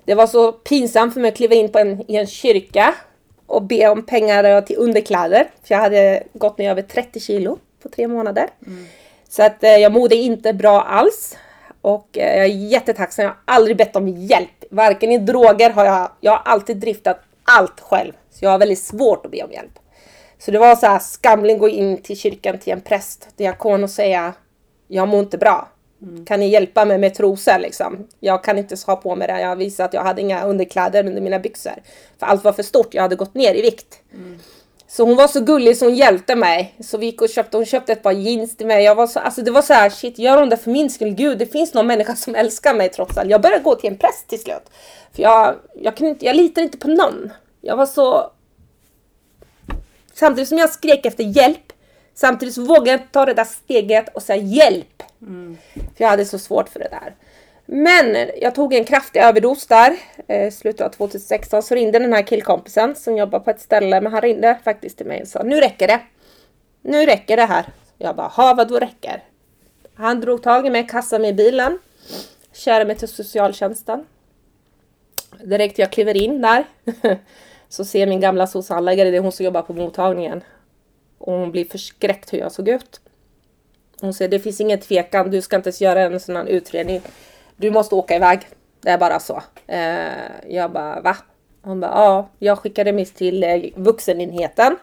Det var så pinsamt för mig att kliva in på en, i en kyrka och be om pengar till underkläder. För jag hade gått ner över 30 kilo på tre månader. Så att eh, jag mådde inte bra alls. Och eh, jag är jättetacksam. Jag har aldrig bett om hjälp. Varken i droger har jag, jag har alltid driftat allt själv. Så jag har väldigt svårt att be om hjälp. Så det var så här skamling gå in till kyrkan till en präst, diakon och säga Jag mår inte bra. Kan ni hjälpa mig med trosor liksom? Jag kan inte ha på mig det. Jag visade att jag hade inga underkläder under mina byxor. För allt var för stort. Jag hade gått ner i vikt. Så hon var så gullig så hon hjälpte mig. Så vi gick och köpte, hon köpte ett par jeans till mig. Jag var så, alltså det var så här, shit, gör hon det för min skull? Gud, det finns någon människa som älskar mig trots allt. Jag började gå till en präst till slut. För jag, jag, kunde inte, jag litar inte på någon. Jag var så... Samtidigt som jag skrek efter hjälp, samtidigt så vågade jag ta det där steget och säga hjälp. För jag hade så svårt för det där. Men jag tog en kraftig överdos där, eh, slutet av 2016, så ringde den här killkompisen som jobbar på ett ställe, men han ringde faktiskt till mig och sa nu räcker det. Nu räcker det här. Jag bara, ha vad då räcker? Han drog tag i mig, kastade mig i bilen, körde mig till socialtjänsten. Direkt jag kliver in där (laughs) så ser min gamla socialhandläggare, det är hon som jobbar på mottagningen. Och hon blir förskräckt hur jag såg ut. Hon säger det finns ingen tvekan, du ska inte ens göra en sån här utredning. Du måste åka iväg. Det är bara så. Eh, jag bara va? Hon bara ja, jag skickar remiss till eh, vuxenenheten.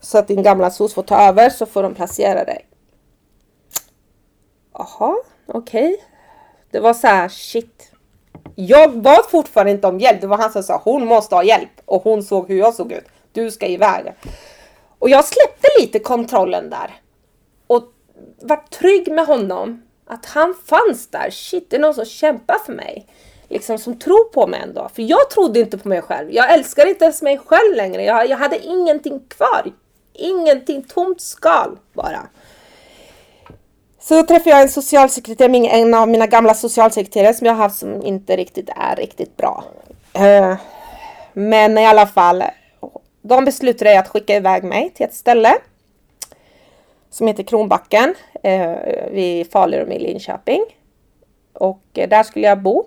Så att din gamla SOS får ta över så får de placera dig. Jaha, okej. Det var så här shit. Jag bad fortfarande inte om hjälp. Det var han som sa hon måste ha hjälp. Och hon såg hur jag såg ut. Du ska iväg. Och jag släppte lite kontrollen där. Och var trygg med honom. Att han fanns där. Shit, det är någon som kämpar för mig. Liksom som tror på mig ändå. För jag trodde inte på mig själv. Jag älskar inte ens mig själv längre. Jag, jag hade ingenting kvar. Ingenting, tomt skal bara. Så träffade jag en socialsekreterare, en av mina gamla socialsekreterare som jag har haft som inte riktigt är riktigt bra. Eh, men i alla fall, de beslutade att skicka iväg mig till ett ställe som heter Kronbacken eh, vid Falun i Linköping. Och eh, där skulle jag bo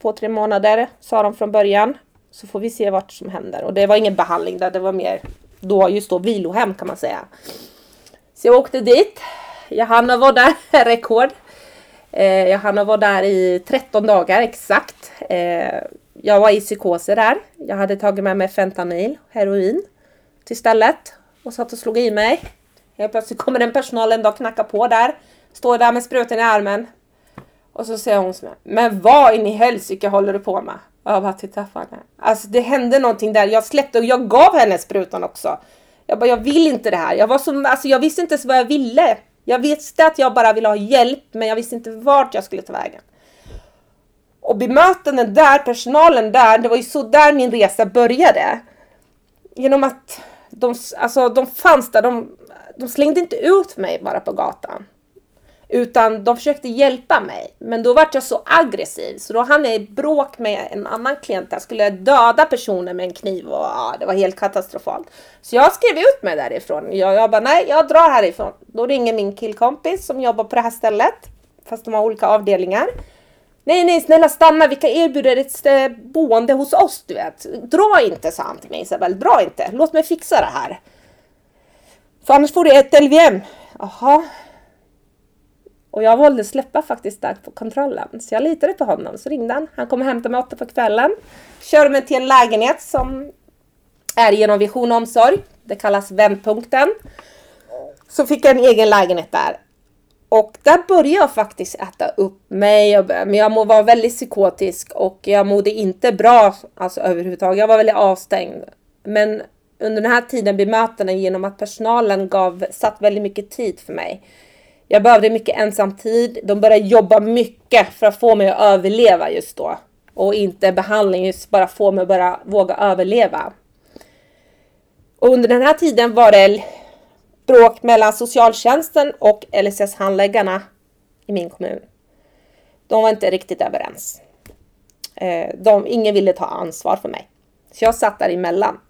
två, tre månader sa de från början. Så får vi se vart som händer. Och det var ingen behandling där, det var mer då, just då vilohem kan man säga. Så jag åkte dit. Jag hann vara där, (laughs) rekord. Eh, hann vara där i 13 dagar exakt. Eh, jag var i psykoser där. Jag hade tagit med mig fentanyl, heroin, till stället och satt och slog i mig. Helt plötsligt kommer en personal en dag och knackar på där. Står där med sprutan i armen. Och så säger hon som men vad in i helsike håller du på med? Och jag bara tittar på henne. Alltså det hände någonting där. Jag släppte och jag gav henne sprutan också. Jag bara, jag vill inte det här. Jag var som, alltså jag visste inte ens vad jag ville. Jag visste att jag bara ville ha hjälp, men jag visste inte vart jag skulle ta vägen. Och bemötanden där, personalen där, det var ju så där min resa började. Genom att de, alltså, de fanns där, de, de slängde inte ut mig bara på gatan. Utan de försökte hjälpa mig. Men då vart jag så aggressiv så då hann jag i bråk med en annan klient. Jag skulle döda personen med en kniv och ja, det var helt katastrofalt. Så jag skrev ut mig därifrån. Jag, jag bara nej, jag drar härifrån. Då ringer min killkompis som jobbar på det här stället. Fast de har olika avdelningar. Nej, nej, snälla stanna. Vi kan erbjuda dig ett eh, boende hos oss, du vet. Dra inte, sa han till mig Isabel. Dra inte. Låt mig fixa det här. För annars får du ett LVM. Jaha, och jag valde att släppa faktiskt där på kontrollen. Så jag litade på honom. Så ringde han. Han kom och hämtade mig åtta på kvällen. Körde mig till en lägenhet som är genom Vision och Omsorg. Det kallas Vändpunkten. Så fick jag en egen lägenhet där. Och där började jag faktiskt äta upp mig. Men jag var väldigt psykotisk och jag mådde inte bra alltså, överhuvudtaget. Jag var väldigt avstängd. Men under den här tiden bemötanden genom att personalen gav, satt väldigt mycket tid för mig. Jag behövde mycket ensamtid. De började jobba mycket för att få mig att överleva just då. Och inte behandling, just bara få mig att bara våga överleva. Och under den här tiden var det bråk mellan socialtjänsten och LSS-handläggarna i min kommun. De var inte riktigt överens. Eh, de, ingen ville ta ansvar för mig. Så jag satt där emellan.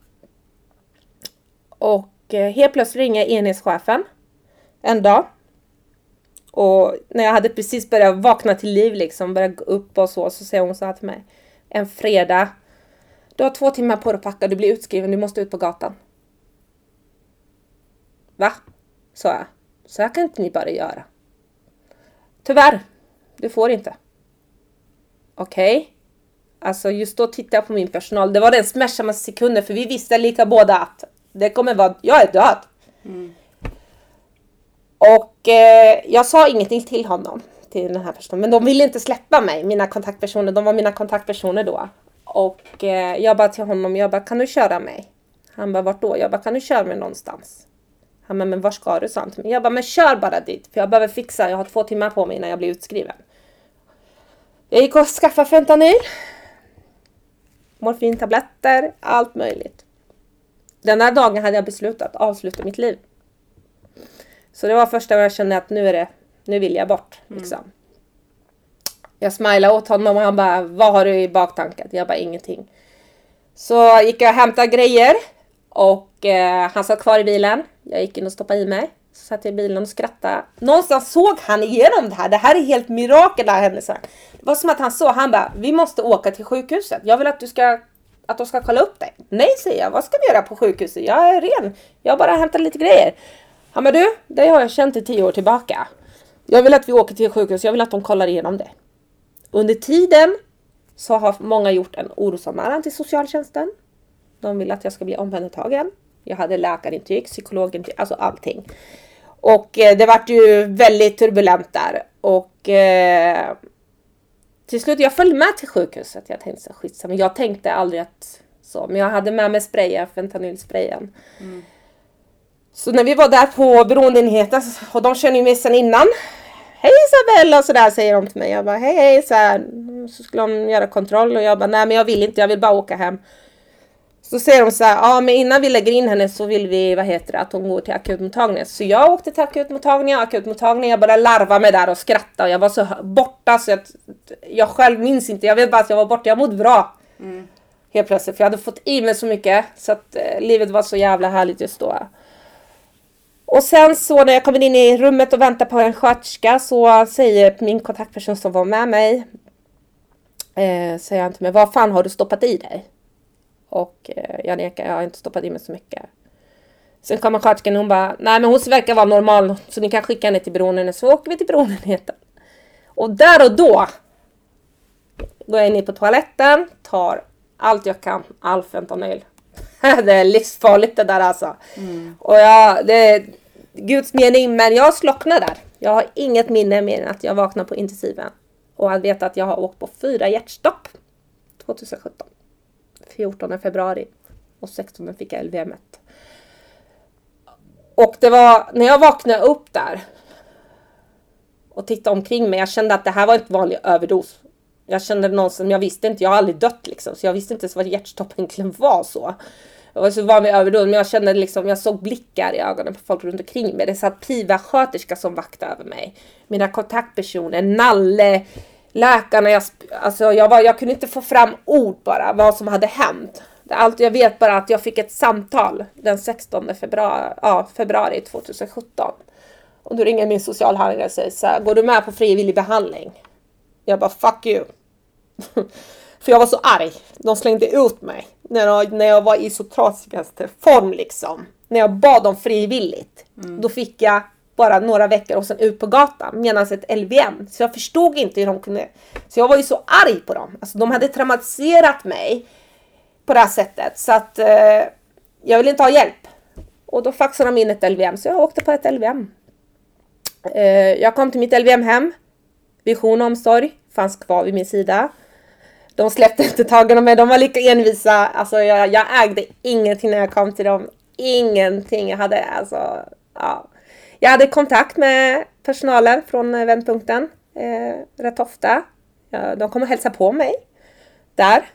Och eh, helt plötsligt ringer enhetschefen en dag och när jag hade precis börjat vakna till liv liksom, börjat gå upp och så, så säger hon så här till mig. En fredag. Du har två timmar på dig att packa, du blir utskriven, du måste ut på gatan. Va? sa jag. Så här kan inte ni bara göra. Tyvärr, du får inte. Okej. Okay. Alltså just då tittade jag på min personal. Det var den smärtsammaste sekunden för vi visste lika båda att det kommer vara, jag är död. Mm. Och eh, jag sa ingenting till honom, till den här personen. Men de ville inte släppa mig, mina kontaktpersoner. De var mina kontaktpersoner då. Och eh, jag bara till honom, jag bara, kan du köra mig? Han bara, vart då? Jag bara, kan du köra mig någonstans? Han bara, men var ska du? sa han till mig. Jag bara, men kör bara dit. För jag behöver fixa, jag har två timmar på mig innan jag blir utskriven. Jag gick och skaffade fentanyl. Morfintabletter, allt möjligt. Den här dagen hade jag beslutat att avsluta mitt liv. Så det var första gången jag kände att nu är det, nu vill jag bort. Liksom. Jag smilade åt honom och han bara, vad har du i baktanken? Jag bara, ingenting. Så gick jag och hämtade grejer och eh, han satt kvar i bilen. Jag gick in och stoppade i mig. Så satt jag i bilen och skrattade. Någonstans såg han igenom det här. Det här är helt mirakel det här hände. Det var som att han såg, han bara, vi måste åka till sjukhuset. Jag vill att du ska, att de ska kolla upp dig. Nej säger jag, vad ska vi göra på sjukhuset? Jag är ren. Jag bara hämtar lite grejer. Han bara, du, det har jag känt i tio år tillbaka. Jag vill att vi åker till sjukhuset, jag vill att de kollar igenom det. Under tiden så har många gjort en orosanmälan till socialtjänsten. De vill att jag ska bli omhändertagen. Jag hade läkarintyg, psykologintyg, alltså allting. Och eh, det vart ju väldigt turbulent där. Och eh, till slut, jag följde med till sjukhuset. Jag tänkte så skitsamma. Jag tänkte aldrig att så, men jag hade med mig sprayen, fentanylsprayen. Så när vi var där på beroendeenheten, och de känner ju mig sedan innan. Hej Isabella och sådär säger de till mig. Jag bara hej hej så, här, så skulle de göra kontroll och jag bara nej men jag vill inte, jag vill bara åka hem. Så säger de så här, ja men innan vi lägger in henne så vill vi, vad heter det, att hon går till akutmottagningen. Så jag åkte till akutmottagningen, akutmottagningen, jag började larva mig där och skratta och jag var så borta så jag, jag själv minns inte, jag vet bara att jag var borta, jag mådde bra. Helt plötsligt, för jag hade fått i mig så mycket så att eh, livet var så jävla härligt just då. Och sen så när jag kommer in i rummet och väntar på en sköterska så säger min kontaktperson som var med mig. Eh, säger han till mig, vad fan har du stoppat i dig? Och eh, jag nekar, jag har inte stoppat i mig så mycket. Sen kommer sköterskan och hon bara, nej men hon verkar vara normal så ni kan skicka henne till beroenden. Så åker vi till beroendeenheten. Och där och då går jag in på toaletten, tar allt jag kan, all fentanyl. (laughs) det är livsfarligt det där alltså. Och jag, det är Guds mening, men jag slocknar där. Jag har inget minne mer än att jag vaknar på intensiven. Och jag vet att jag har åkt på fyra hjärtstopp 2017. 14 februari och 16 fick jag LVM Och det var när jag vaknade upp där och tittade omkring mig. Jag kände att det här var inte vanlig överdos. Jag kände någonsin, som jag visste inte. Jag har aldrig dött liksom, så jag visste inte ens vad hjärtstopp egentligen var så. Jag var så van vid överdos, men jag kände liksom, jag såg blickar i ögonen på folk runt omkring mig. Det satt PIVA-sköterska som vaktade över mig. Mina kontaktpersoner, Nalle, läkarna. Jag, alltså jag, var, jag kunde inte få fram ord bara, vad som hade hänt. Allt jag vet bara att jag fick ett samtal den 16 februari, ja, februari 2017. Och då ringer min socialhandläggare och säger så här, går du med på frivillig behandling? Jag bara fuck you. (laughs) För jag var så arg. De slängde ut mig när jag, när jag var i så trasigaste form liksom. När jag bad dem frivilligt. Då fick jag bara några veckor och sen ut på gatan medan ett LVM. Så jag förstod inte hur de kunde. Så jag var ju så arg på dem. Alltså de hade traumatiserat mig på det här sättet. Så att eh, jag ville inte ha hjälp. Och då faxade de in ett LVM. Så jag åkte på ett LVM. Eh, jag kom till mitt LVM-hem. Vision och omsorg fanns kvar vid min sida. De släppte inte tagen om mig, de var lika envisa. Alltså jag, jag ägde ingenting när jag kom till dem. Ingenting. Jag hade alltså, ja. Jag hade kontakt med personalen från eh, vändpunkten eh, rätt ofta. De kom och hälsade på mig där.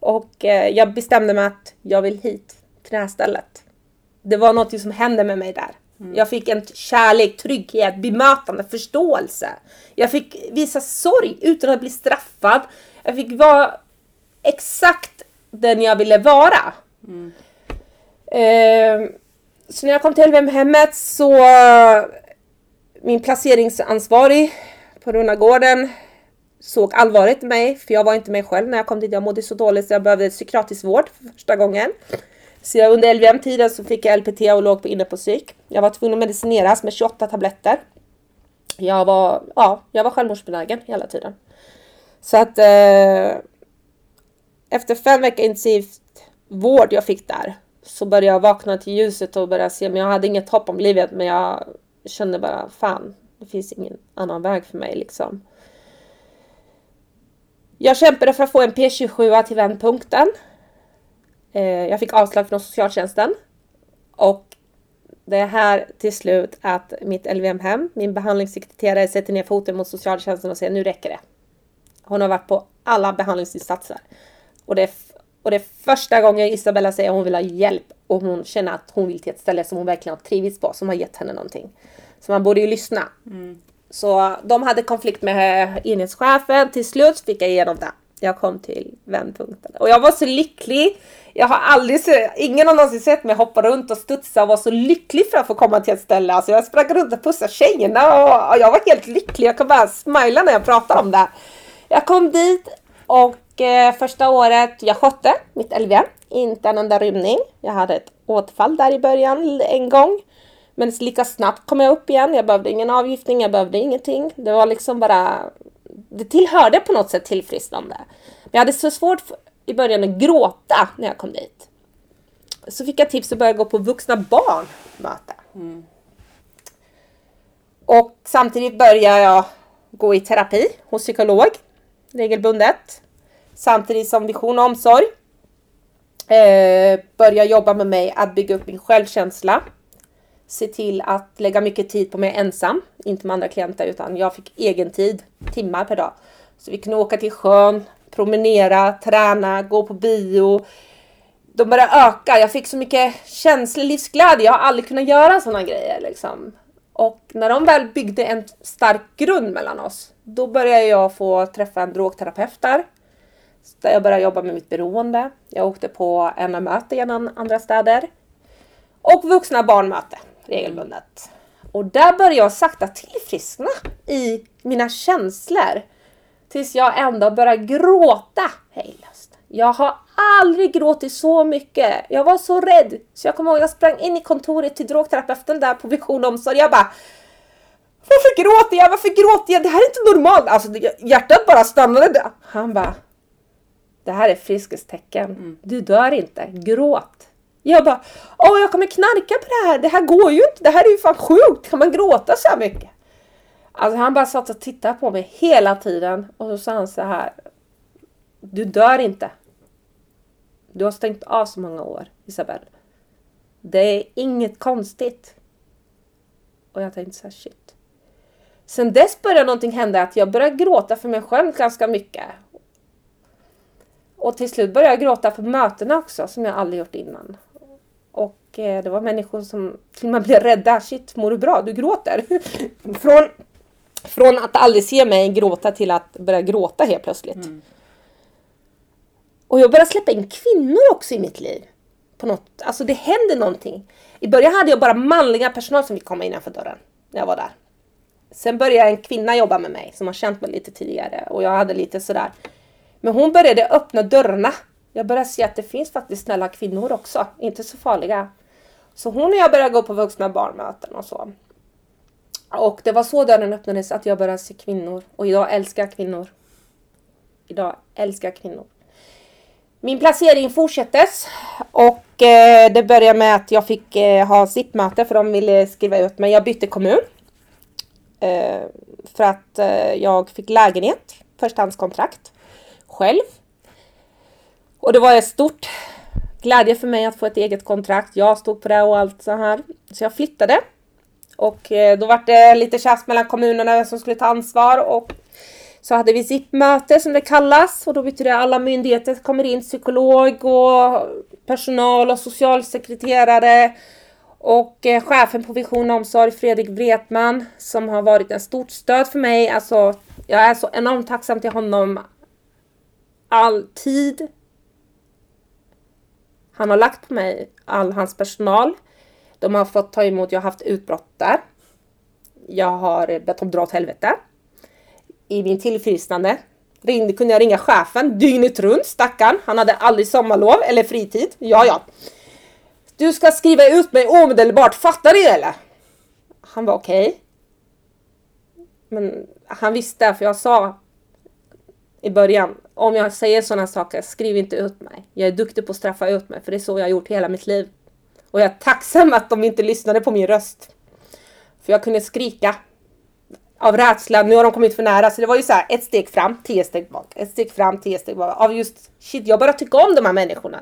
Och eh, jag bestämde mig att jag vill hit till det här stället. Det var något som hände med mig där. Jag fick en kärlek, trygghet, bemötande, förståelse. Jag fick visa sorg utan att bli straffad. Jag fick vara exakt den jag ville vara. Eh, så när jag kom till LVM-hemmet så eh, min placeringsansvarig på Runnagården såg allvaret i mig, för jag var inte mig själv när jag kom dit. Jag mådde så dåligt så jag behövde psykiatrisk vård för första gången. Så jag, under LVM-tiden så fick jag LPT och låg på inne på psyk. Jag var tvungen att medicineras med 28 tabletter. Jag var, ja, jag var självmordsbenägen hela tiden. Så att eh, efter fem veckor intensivt vård jag fick där så började jag vakna till ljuset och började se, men jag hade inget hopp om livet men jag kände bara fan, det finns ingen annan väg för mig liksom. Jag kämpade för att få en P27 till vändpunkten. Eh, jag fick avslag från socialtjänsten. Och det är här till slut att mitt LVM-hem, min behandlingssekreterare sätter ner foten mot socialtjänsten och säger nu räcker det. Hon har varit på alla behandlingsinsatser. Och det är, och det är första gången Isabella säger att hon vill ha hjälp och hon känner att hon vill till ett ställe som hon verkligen har trivits på, som har gett henne någonting. Så man borde ju lyssna. Så de hade konflikt med enhetschefen. Till slut fick jag igenom det. Jag kom till vändpunkten. Och jag var så lycklig. Jag har aldrig sett, ingen har någonsin sett mig hoppa runt och studsa och vara så lycklig för att få komma till ett ställe. Alltså jag sprang runt och pussade tjejerna och, och jag var helt lycklig. Jag kan bara smila när jag pratar om det. Jag kom dit och Eh, första året jag skötte mitt LVM. Inte en enda rymning. Jag hade ett återfall där i början en gång. Men lika snabbt kom jag upp igen. Jag behövde ingen avgiftning, jag behövde ingenting. Det var liksom bara... Det tillhörde på något sätt tillfrisknande. Men jag hade så svårt i början att gråta när jag kom dit. Så fick jag tips att börja gå på vuxna barn möte. Och samtidigt började jag gå i terapi hos psykolog regelbundet. Samtidigt som Vision och omsorg eh, börjar jobba med mig att bygga upp min självkänsla. Se till att lägga mycket tid på mig ensam, inte med andra klienter utan jag fick egen tid, timmar per dag. Så vi kunde åka till sjön, promenera, träna, gå på bio. De började öka. Jag fick så mycket känslig livsglädje. Jag har aldrig kunnat göra sådana grejer. Liksom. Och när de väl byggde en stark grund mellan oss, då började jag få träffa en drogterapeut där. Där jag började jobba med mitt beroende. Jag åkte på NA-möte i en andra städer. Och vuxna barnmöte regelbundet. Och där började jag sakta tillfriskna i mina känslor. Tills jag ändå började gråta hejdlöst. Jag har aldrig gråtit så mycket. Jag var så rädd. Så jag kommer ihåg, jag sprang in i kontoret till drogterapeuten där på Vision omsorg. Jag bara Varför gråter jag? Varför gråter jag? Det här är inte normalt. Alltså hjärtat bara stannade där. Han bara Det här är friskhetstecken. Du dör inte. Gråt. Jag bara Åh, jag kommer knarka på det här. Det här går ju inte. Det här är ju fan sjukt. Kan man gråta så här mycket? Alltså han bara satt och tittade på mig hela tiden och så sa han så här. Du dör inte. Du har stängt av så många år, Isabelle. Det är inget konstigt. Och jag tänkte så här, shit. Sen dess började någonting hända att jag började gråta för mig själv ganska mycket. Och till slut började jag gråta på mötena också, som jag aldrig gjort innan. Och eh, det var människor som till och med blev rädda. Shit, mår du bra? Du gråter. (laughs) Från, från att aldrig se mig gråta till att börja gråta helt plötsligt. Och jag började släppa in kvinnor också i mitt liv. På något, alltså det händer någonting. I början hade jag bara manliga personal som fick komma innanför dörren när jag var där. Sen började en kvinna jobba med mig som har känt mig lite tidigare och jag hade lite sådär. Men hon började öppna dörrarna. Jag började se att det finns faktiskt snälla kvinnor också, inte så farliga. Så hon och jag började gå på vuxna barnmöten och så. Och det var så dörren öppnades att jag började se kvinnor. Och idag älskar jag kvinnor. Idag älskar jag kvinnor. Min placering fortsättes och eh, det började med att jag fick eh, ha sittmöte för de ville skriva ut mig. Jag bytte kommun. Eh, för att eh, jag fick lägenhet, förstahandskontrakt, själv. Och det var ett stort glädje för mig att få ett eget kontrakt. Jag stod på det och allt så här. Så jag flyttade. Och eh, då var det lite tjafs mellan kommunerna vem som skulle ta ansvar och så hade vi SIP-möte som det kallas och då betyder det att alla myndigheter kommer in, psykolog och personal och socialsekreterare och eh, chefen på Vision omsorg, Fredrik Wretman, som har varit en stort stöd för mig. Alltså, jag är så enormt tacksam till honom. All tid han har lagt på mig, all hans personal. De har fått ta emot, jag har haft utbrott där. Jag har bett dem dra åt helvete. I min tillfrisknande ringde, kunde jag ringa chefen dygnet runt, stackarn. Han hade aldrig sommarlov eller fritid. Ja, ja. Du ska skriva ut mig omedelbart, fattar du eller? Han var okej. Men han visste, för jag sa i början, om jag säger sådana saker, skriv inte ut mig. Jag är duktig på att straffa ut mig, för det är så jag har gjort hela mitt liv. Och jag är tacksam att de inte lyssnade på min röst. För jag kunde skrika. Av rädsla, nu har de kommit för nära. Så det var ju så här, ett steg fram, tio steg bak. Ett steg fram, tio steg bak. Av just, shit, jag bara tycker om de här människorna.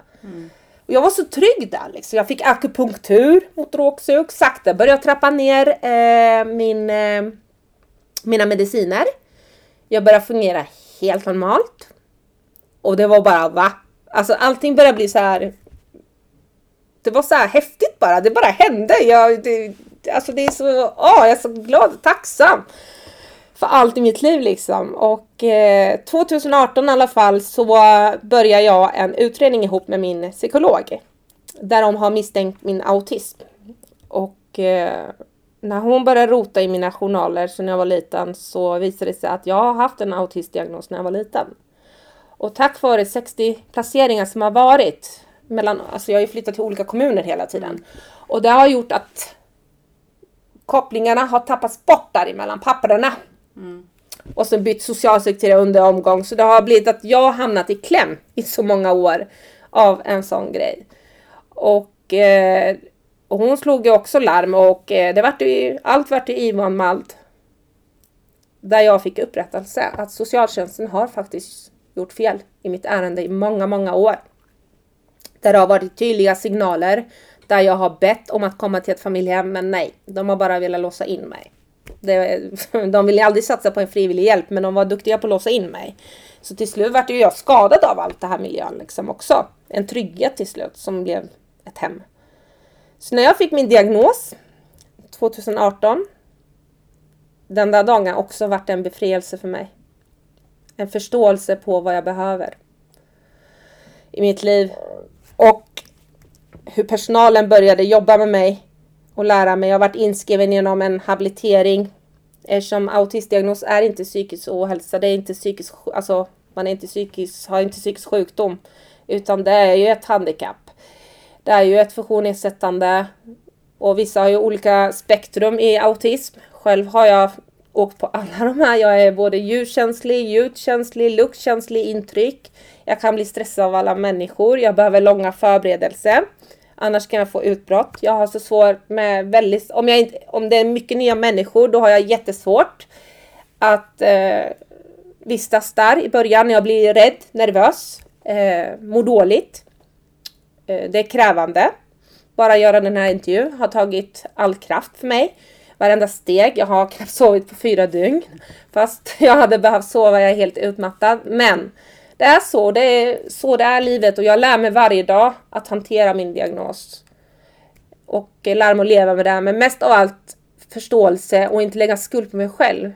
Och jag var så trygg där liksom. Jag fick akupunktur mot rågsug. Sakta började jag trappa ner eh, min, eh, mina mediciner. Jag började fungera helt normalt. Och det var bara va? Alltså allting började bli så här. Det var så här häftigt bara. Det bara hände. Jag, det, alltså det är så, åh, jag är så glad och tacksam för allt i mitt liv liksom. Och eh, 2018 i alla fall så började jag en utredning ihop med min psykolog. Där de har misstänkt min autism. Och eh, när hon började rota i mina journaler så när jag var liten så visade det sig att jag har haft en autistdiagnos när jag var liten. Och tack vare 60 placeringar som har varit mellan, alltså jag har ju flyttat till olika kommuner hela tiden. Och det har gjort att kopplingarna har tappats bort däremellan papperna. Och så bytt socialsekreterare under omgång. Så det har blivit att jag har hamnat i kläm i så många år av en sån grej. Och, eh, och hon slog ju också larm och eh, det vart ju, allt vart ju ivanmalt. Där jag fick upprättelse att socialtjänsten har faktiskt gjort fel i mitt ärende i många, många år. Där det har varit tydliga signaler där jag har bett om att komma till ett familjehem, men nej, de har bara velat låsa in mig. Det, (laughs) de ville aldrig satsa på en frivillig hjälp, men de var duktiga på att låsa in mig. Så till slut vart ju jag skadad av allt det här miljön liksom också. En trygghet till slut som blev ett hem. Så när jag fick min diagnos 2018, den där dagen också vart en befrielse för mig. En förståelse på vad jag behöver i mitt liv. Och hur personalen började jobba med mig och lära mig. Jag har varit inskriven genom en habilitering. Eftersom autistdiagnos är inte psykisk ohälsa. Det är inte psykisk, alltså man är inte psykisk, har inte psykisk sjukdom. Utan det är ju ett handikapp. Det är ju ett funktionsnedsättande. Och vissa har ju olika spektrum i autism. Själv har jag åkt på alla de här. Jag är både ljudkänslig, ljudkänslig, luktkänslig, intryck. Jag kan bli stressad av alla människor. Jag behöver långa förberedelser. Annars kan jag få utbrott. Jag har så svårt med väldigt, om, jag inte, om det är mycket nya människor då har jag jättesvårt att eh, vistas där i början. Jag blir rädd, nervös, eh, mår dåligt. Eh, det är krävande. Bara göra den här intervjun har tagit all kraft för mig. Varenda steg. Jag har knappt sovit på fyra dygn. Fast jag hade behövt sova, jag är helt utmattad. Men det är så, det är så det är livet och jag lär mig varje dag att hantera min diagnos. Och eh, lär mig att leva med det, men mest av allt förståelse och inte lägga skuld på mig själv.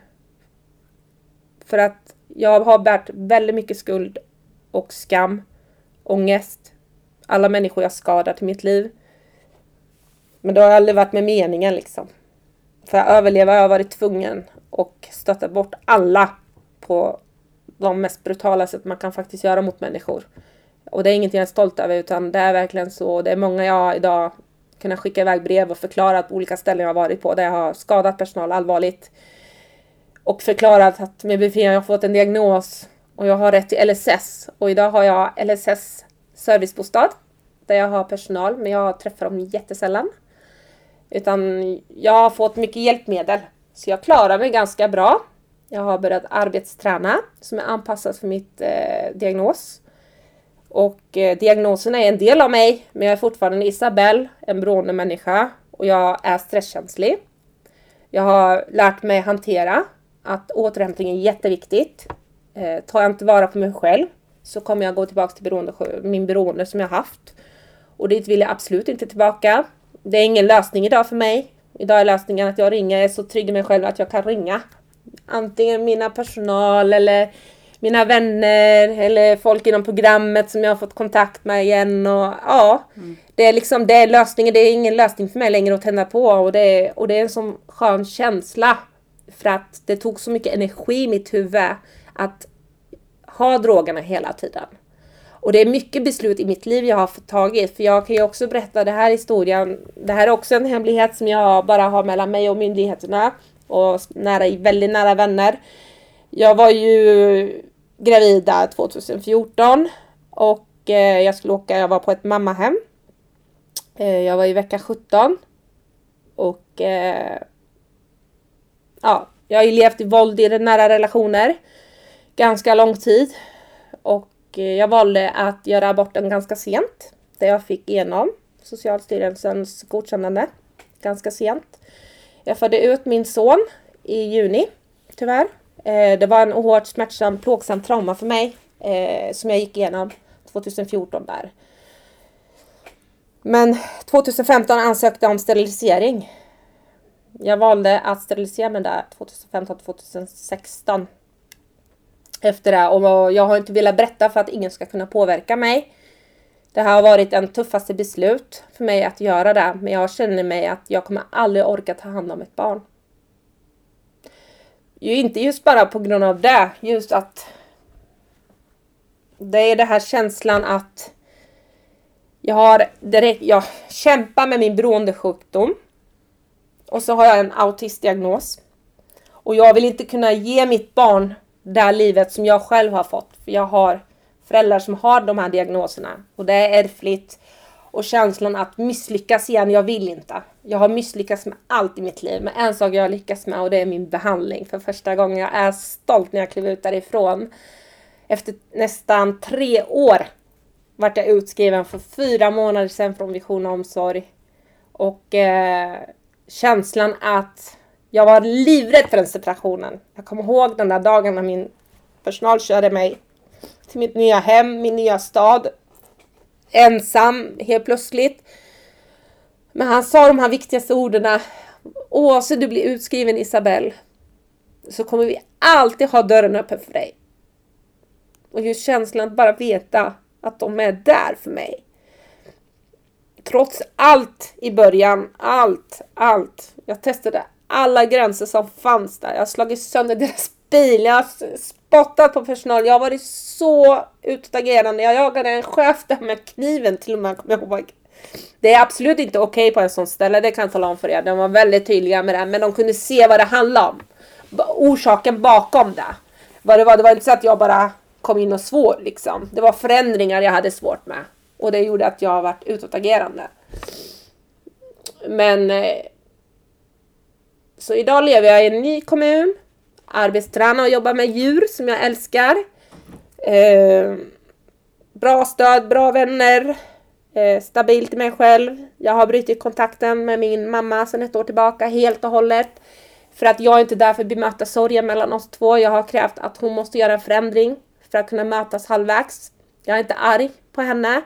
För att jag har bärt väldigt mycket skuld och skam, ångest, alla människor jag skadat i mitt liv. Men det har aldrig varit med meningen liksom. För att överleva har jag varit tvungen och stötta bort alla på de mest brutala sätt man kan faktiskt göra mot människor. Och det är ingenting jag är stolt över utan det är verkligen så. Det är många jag idag kunnat skicka iväg brev och förklara på olika ställen jag har varit på där jag har skadat personal allvarligt. Och förklarat att med BFI har fått en diagnos och jag har rätt till LSS. Och idag har jag LSS servicebostad där jag har personal men jag träffar dem jättesällan. Utan jag har fått mycket hjälpmedel. Så jag klarar mig ganska bra. Jag har börjat arbetsträna som är anpassat för mitt eh, diagnos. Och eh, diagnosen är en del av mig, men jag är fortfarande Isabelle, en beroende människa. Och jag är stresskänslig. Jag har lärt mig hantera att återhämtning är jätteviktigt. Eh, tar jag inte vara på mig själv så kommer jag gå tillbaka till beroende, min beroende som jag haft. Och dit vill jag absolut inte tillbaka. Det är ingen lösning idag för mig. Idag är lösningen att jag ringer, jag är så trygg i mig själv att jag kan ringa antingen mina personal eller mina vänner eller folk inom programmet som jag har fått kontakt med igen och ja. Mm. Det är liksom, det är lösningen, det är ingen lösning för mig längre att tända på och det är, och det är en sån skön känsla. För att det tog så mycket energi i mitt huvud att ha drogerna hela tiden. Och det är mycket beslut i mitt liv jag har tagit. För jag kan ju också berätta det här historien. Det här är också en hemlighet som jag bara har mellan mig och myndigheterna och nära, väldigt nära vänner. Jag var ju gravid där 2014 och eh, jag skulle åka, jag var på ett mammahem. Eh, jag var i vecka 17 och eh, ja, jag har ju levt i våld i nära relationer ganska lång tid och Eh, jag valde att göra aborten ganska sent. Där jag fick igenom Socialstyrelsens godkännande ganska sent. Jag födde ut min son i juni, tyvärr. Eh, det var en oerhört smärtsam, plågsam trauma för mig eh, som jag gick igenom 2014 där. Men 2015 ansökte jag om sterilisering. Jag valde att sterilisera mig där 2015-2016. Efter det och jag har inte velat berätta för att ingen ska kunna påverka mig. Det här har varit en tuffaste beslut för mig att göra det, men jag känner mig att jag kommer aldrig orka ta hand om ett barn. Ju inte just bara på grund av det, just att det är den här känslan att jag har direkt, jag kämpar med min beroendesjukdom. Och så har jag en autistdiagnos. Och jag vill inte kunna ge mitt barn det här livet som jag själv har fått. För jag har föräldrar som har de här diagnoserna. Och det är ärftligt. Och känslan att misslyckas igen, jag vill inte. Jag har misslyckats med allt i mitt liv. Men en sak jag har lyckats med och det är min behandling. För första gången jag är stolt när jag klev ut därifrån. Efter nästan tre år vart jag utskriven för fyra månader sedan från Vision och omsorg. Och eh, känslan att jag var livrädd för den separationen. Jag kommer ihåg den där dagen när min personal körde mig till mitt nya hem, min nya stad. Ensam helt plötsligt. Men han sa de här viktigaste orden. Oavsett du blir utskriven Isabelle så kommer vi alltid ha dörren öppen för dig. Och just känslan att bara veta att de är där för mig. Trots allt i början, allt, allt. Jag testade alla gränser som fanns där. Jag har slagit sönder deras bil, jag har spottat på personal. Jag har varit så utagerande. Jag jagade en chef där med kniven till och med, kommer jag ihåg. Det är absolut inte okej okay på en sån ställe, det kan jag tala om för er. De var väldigt tydliga med det, men de kunde se vad det handlade om. Orsaken bakom det. Vad det var, det var inte så att jag bara kom in och svår liksom. Det var förändringar jag hade svårt med. Och det gjorde att jag varit utåtagerande. Men eh, så idag lever jag i en ny kommun. Arbetstränar och jobbar med djur som jag älskar. Eh, bra stöd, bra vänner. Eh, stabilt i mig själv. Jag har brutit kontakten med min mamma sedan ett år tillbaka helt och hållet. För att jag är inte där för att bemöta sorgen mellan oss två. Jag har krävt att hon måste göra en förändring för att kunna mötas halvvägs. Jag är inte arg på henne.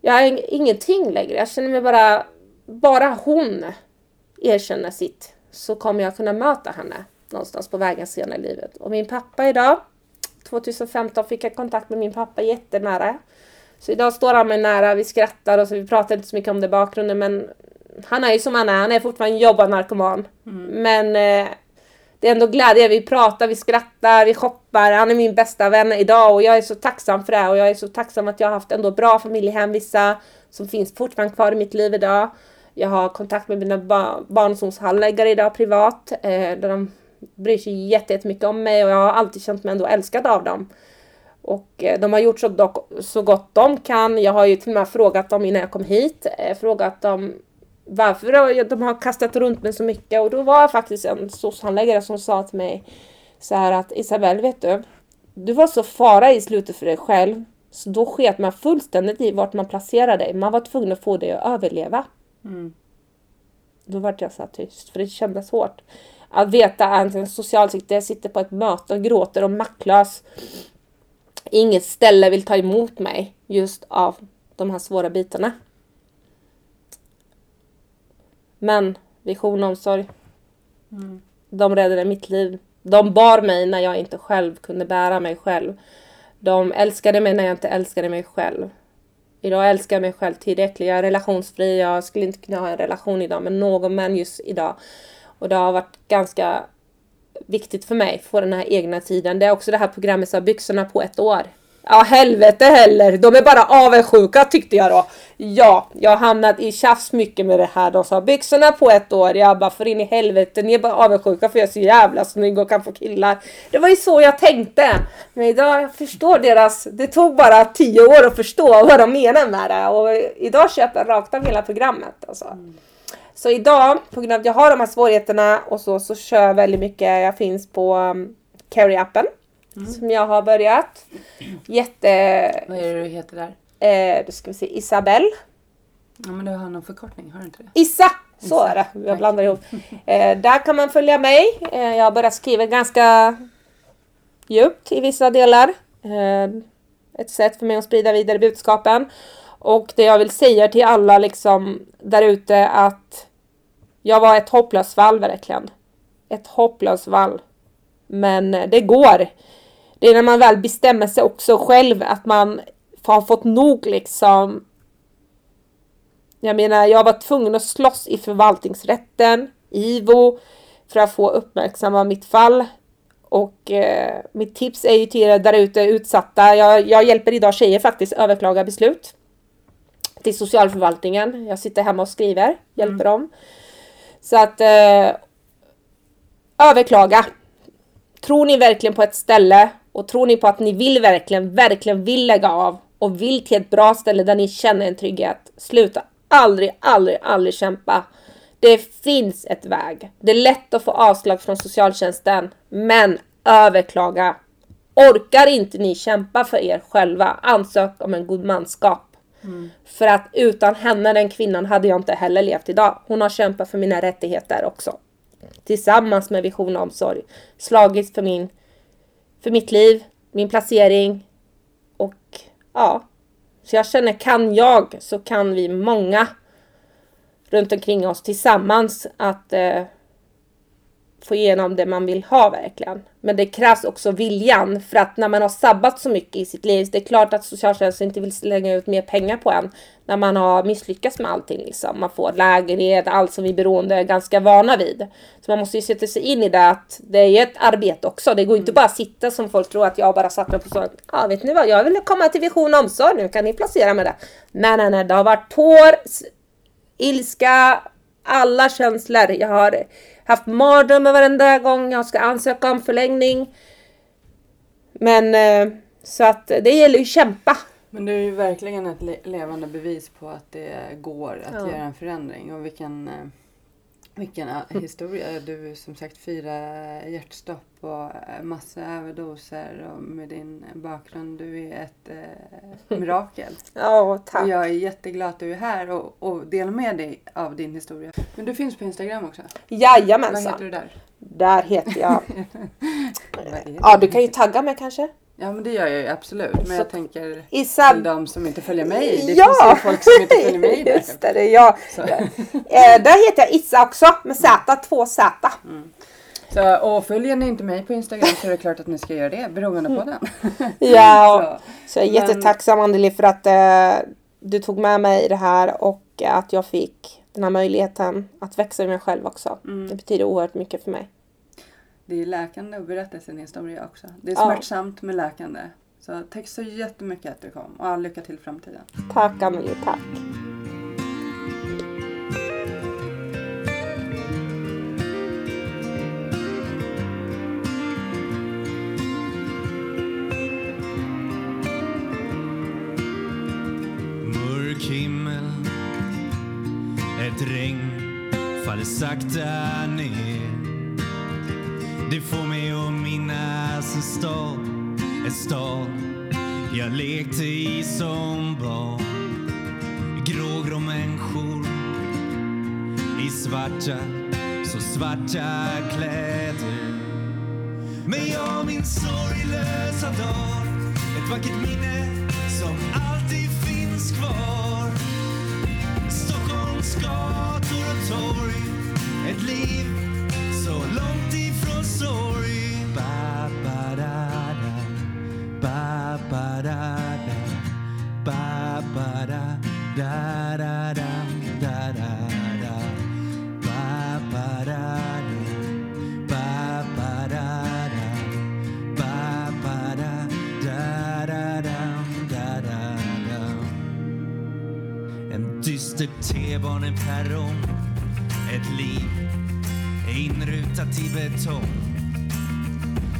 Jag är ingenting längre. Jag känner mig bara, bara hon erkänner sitt så kommer jag kunna möta henne någonstans på vägen senare i livet. Och min pappa idag, 2015 fick jag kontakt med min pappa jättenära. Så idag står han mig nära, vi skrattar och så vi pratar inte så mycket om det i bakgrunden men han är ju som han är, han är fortfarande jobbad narkoman. Mm. Men eh, det är ändå glädje, vi pratar, vi skrattar, vi shoppar. Han är min bästa vän idag och jag är så tacksam för det och jag är så tacksam att jag har haft ändå bra familjehem, vissa som finns fortfarande kvar i mitt liv idag. Jag har kontakt med mina ba barndomshandläggare idag privat, eh, där de bryr sig jättemycket om mig och jag har alltid känt mig ändå älskad av dem. Och eh, de har gjort så, dock, så gott de kan. Jag har ju till och med frågat dem innan jag kom hit, eh, frågat dem varför de har kastat runt mig så mycket och då var det faktiskt en soc-handläggare som sa till mig så här att Isabelle, vet du, du var så fara i slutet för dig själv så då sket man fullständigt i vart man placerade dig. Man var tvungen att få dig att överleva. Mm. Då vart jag så tyst, för det kändes hårt. Att veta att en socialsekreterare sitter på ett möte och gråter och maktlös. Inget ställe vill ta emot mig just av de här svåra bitarna. Men vision och omsorg. Mm. De räddade mitt liv. De bar mig när jag inte själv kunde bära mig själv. De älskade mig när jag inte älskade mig själv. Idag älskar jag mig själv tillräckligt. Jag är relationsfri. Jag skulle inte kunna ha en relation idag med någon man just idag. Och det har varit ganska viktigt för mig att få den här egna tiden. Det är också det här programmet som byxorna på ett år. Ja, helvete heller. De är bara avundsjuka tyckte jag då. Ja, jag har hamnat i tjafs mycket med det här. De sa byxorna på ett år. Jag bara för in i helvete. Ni är bara avundsjuka för jag är så jävla snygg och kan få killar. Det var ju så jag tänkte. Men idag jag förstår deras. Det tog bara tio år att förstå vad de menar med det. Och idag köper jag rakt av hela programmet. Alltså. Mm. Så idag, på grund av att jag har de här svårigheterna och så, så kör jag väldigt mycket. Jag finns på um, Carry-appen. Mm. Som jag har börjat. Jätte... Vad är det du heter där? Eh, då ska vi se, Isabelle. Ja, men du har någon förkortning, har du inte det? Issa! Så är det, jag blandar ihop. Eh, där kan man följa mig. Eh, jag har börjat skriva ganska djupt i vissa delar. Eh, ett sätt för mig att sprida vidare budskapen. Och det jag vill säga till alla liksom där ute att jag var ett hopplöst fall verkligen. Ett hopplöst fall. Men eh, det går. Det är när man väl bestämmer sig också själv att man har fått nog liksom jag menar, jag var tvungen att slåss i förvaltningsrätten, IVO, för att få uppmärksamma mitt fall. Och eh, mitt tips är ju till er där ute utsatta. Jag, jag hjälper idag tjejer faktiskt överklaga beslut till socialförvaltningen. Jag sitter hemma och skriver, hjälper dem. Så att eh, överklaga. Tror ni verkligen på ett ställe och tror ni på att ni vill verkligen, verkligen vill lägga av och vill till ett bra ställe där ni känner en trygghet. Sluta aldrig, aldrig, aldrig kämpa. Det finns ett väg. Det är lätt att få avslag från socialtjänsten, men överklaga. Orkar inte ni kämpa för er själva, ansök om en god manskap. För att utan henne, den kvinnan, hade jag inte heller levt idag. Hon har kämpat för mina rättigheter också. Tillsammans med Vision Omsorg. Slagits för, min, för mitt liv, min placering. Och ja, så jag känner, kan jag så kan vi många runt omkring oss tillsammans att eh, få igenom det man vill ha verkligen. Men det krävs också viljan för att när man har sabbat så mycket i sitt liv, det är klart att socialtjänsten inte vill slänga ut mer pengar på en när man har misslyckats med allting liksom. Man får lägenhet, allt som vi beroende är ganska vana vid. Så man måste ju sätta sig in i det att det är ett arbete också. Det går inte bara att sitta som folk tror att jag bara satt mig på så ja vet ni vad, jag vill komma till vision omsorg, nu kan ni placera mig där. Nej, nej, nej, det har varit tår, ilska, alla känslor. Jag har haft mardrömmar varenda gång jag ska ansöka om förlängning. Men eh, så att det gäller ju att kämpa. Men du är ju verkligen ett le- levande bevis på att det går att Ja. göra en förändring. Och vilken, eh, vilken eh, historia. Du som sagt fyra hjärtstopp och eh, massa överdoser. Och med din bakgrund, du är ett eh, mirakel. (laughs) Ja, tack. Och jag är jätteglad att du är här och, och delar med dig av din historia. Men du finns på Instagram också. Vad Jajamensan. heter du där? Där heter jag. (laughs) Vad? Ja, du kan ju tagga mig kanske. Ja men det gör jag ju absolut. Men Så- jag tänker till Isab... de som inte följer mig. Det Ja! finns ju folk som inte följer mig (laughs) där. Just det. Så. (laughs) Eh, där heter jag Issa också med Z, två Z. Så, och följer ni inte mig på Instagram så är det klart att ni ska göra det beroende på den. (laughs) Ja, Så, så jag är Men- jättetacksam Anneli för att eh, du tog med mig i det här och att jag fick den här möjligheten att växa i mig själv också. Mm. Det betyder oerhört mycket för mig. Det är läkande att berätta sin historia också. Det är Ja. smärtsamt men läkande. Så tack så jättemycket att du kom och all lycka till i framtiden. Tack Anneli, tack. Mörk himmel Ett regn faller sakta ner stad. Jag lekte i som barn. Grågrå människor. I svarta, så svarta kläder. Men jag minns sorglösa dagar. Ett vackert minne som alltid finns kvar. Stockholms gator och torg. Ett liv så långt ifrån sorg. Ba, ba, da, da. Ba, ba, da, da. Ba, ba, da, da, da, da, da, da, da. Ba, ba, da, da. Ba, ba, da, da. Ba, ba, da, da, da, da, da, da, da. En dyster T-baneperrong Ett liv inrutat i betong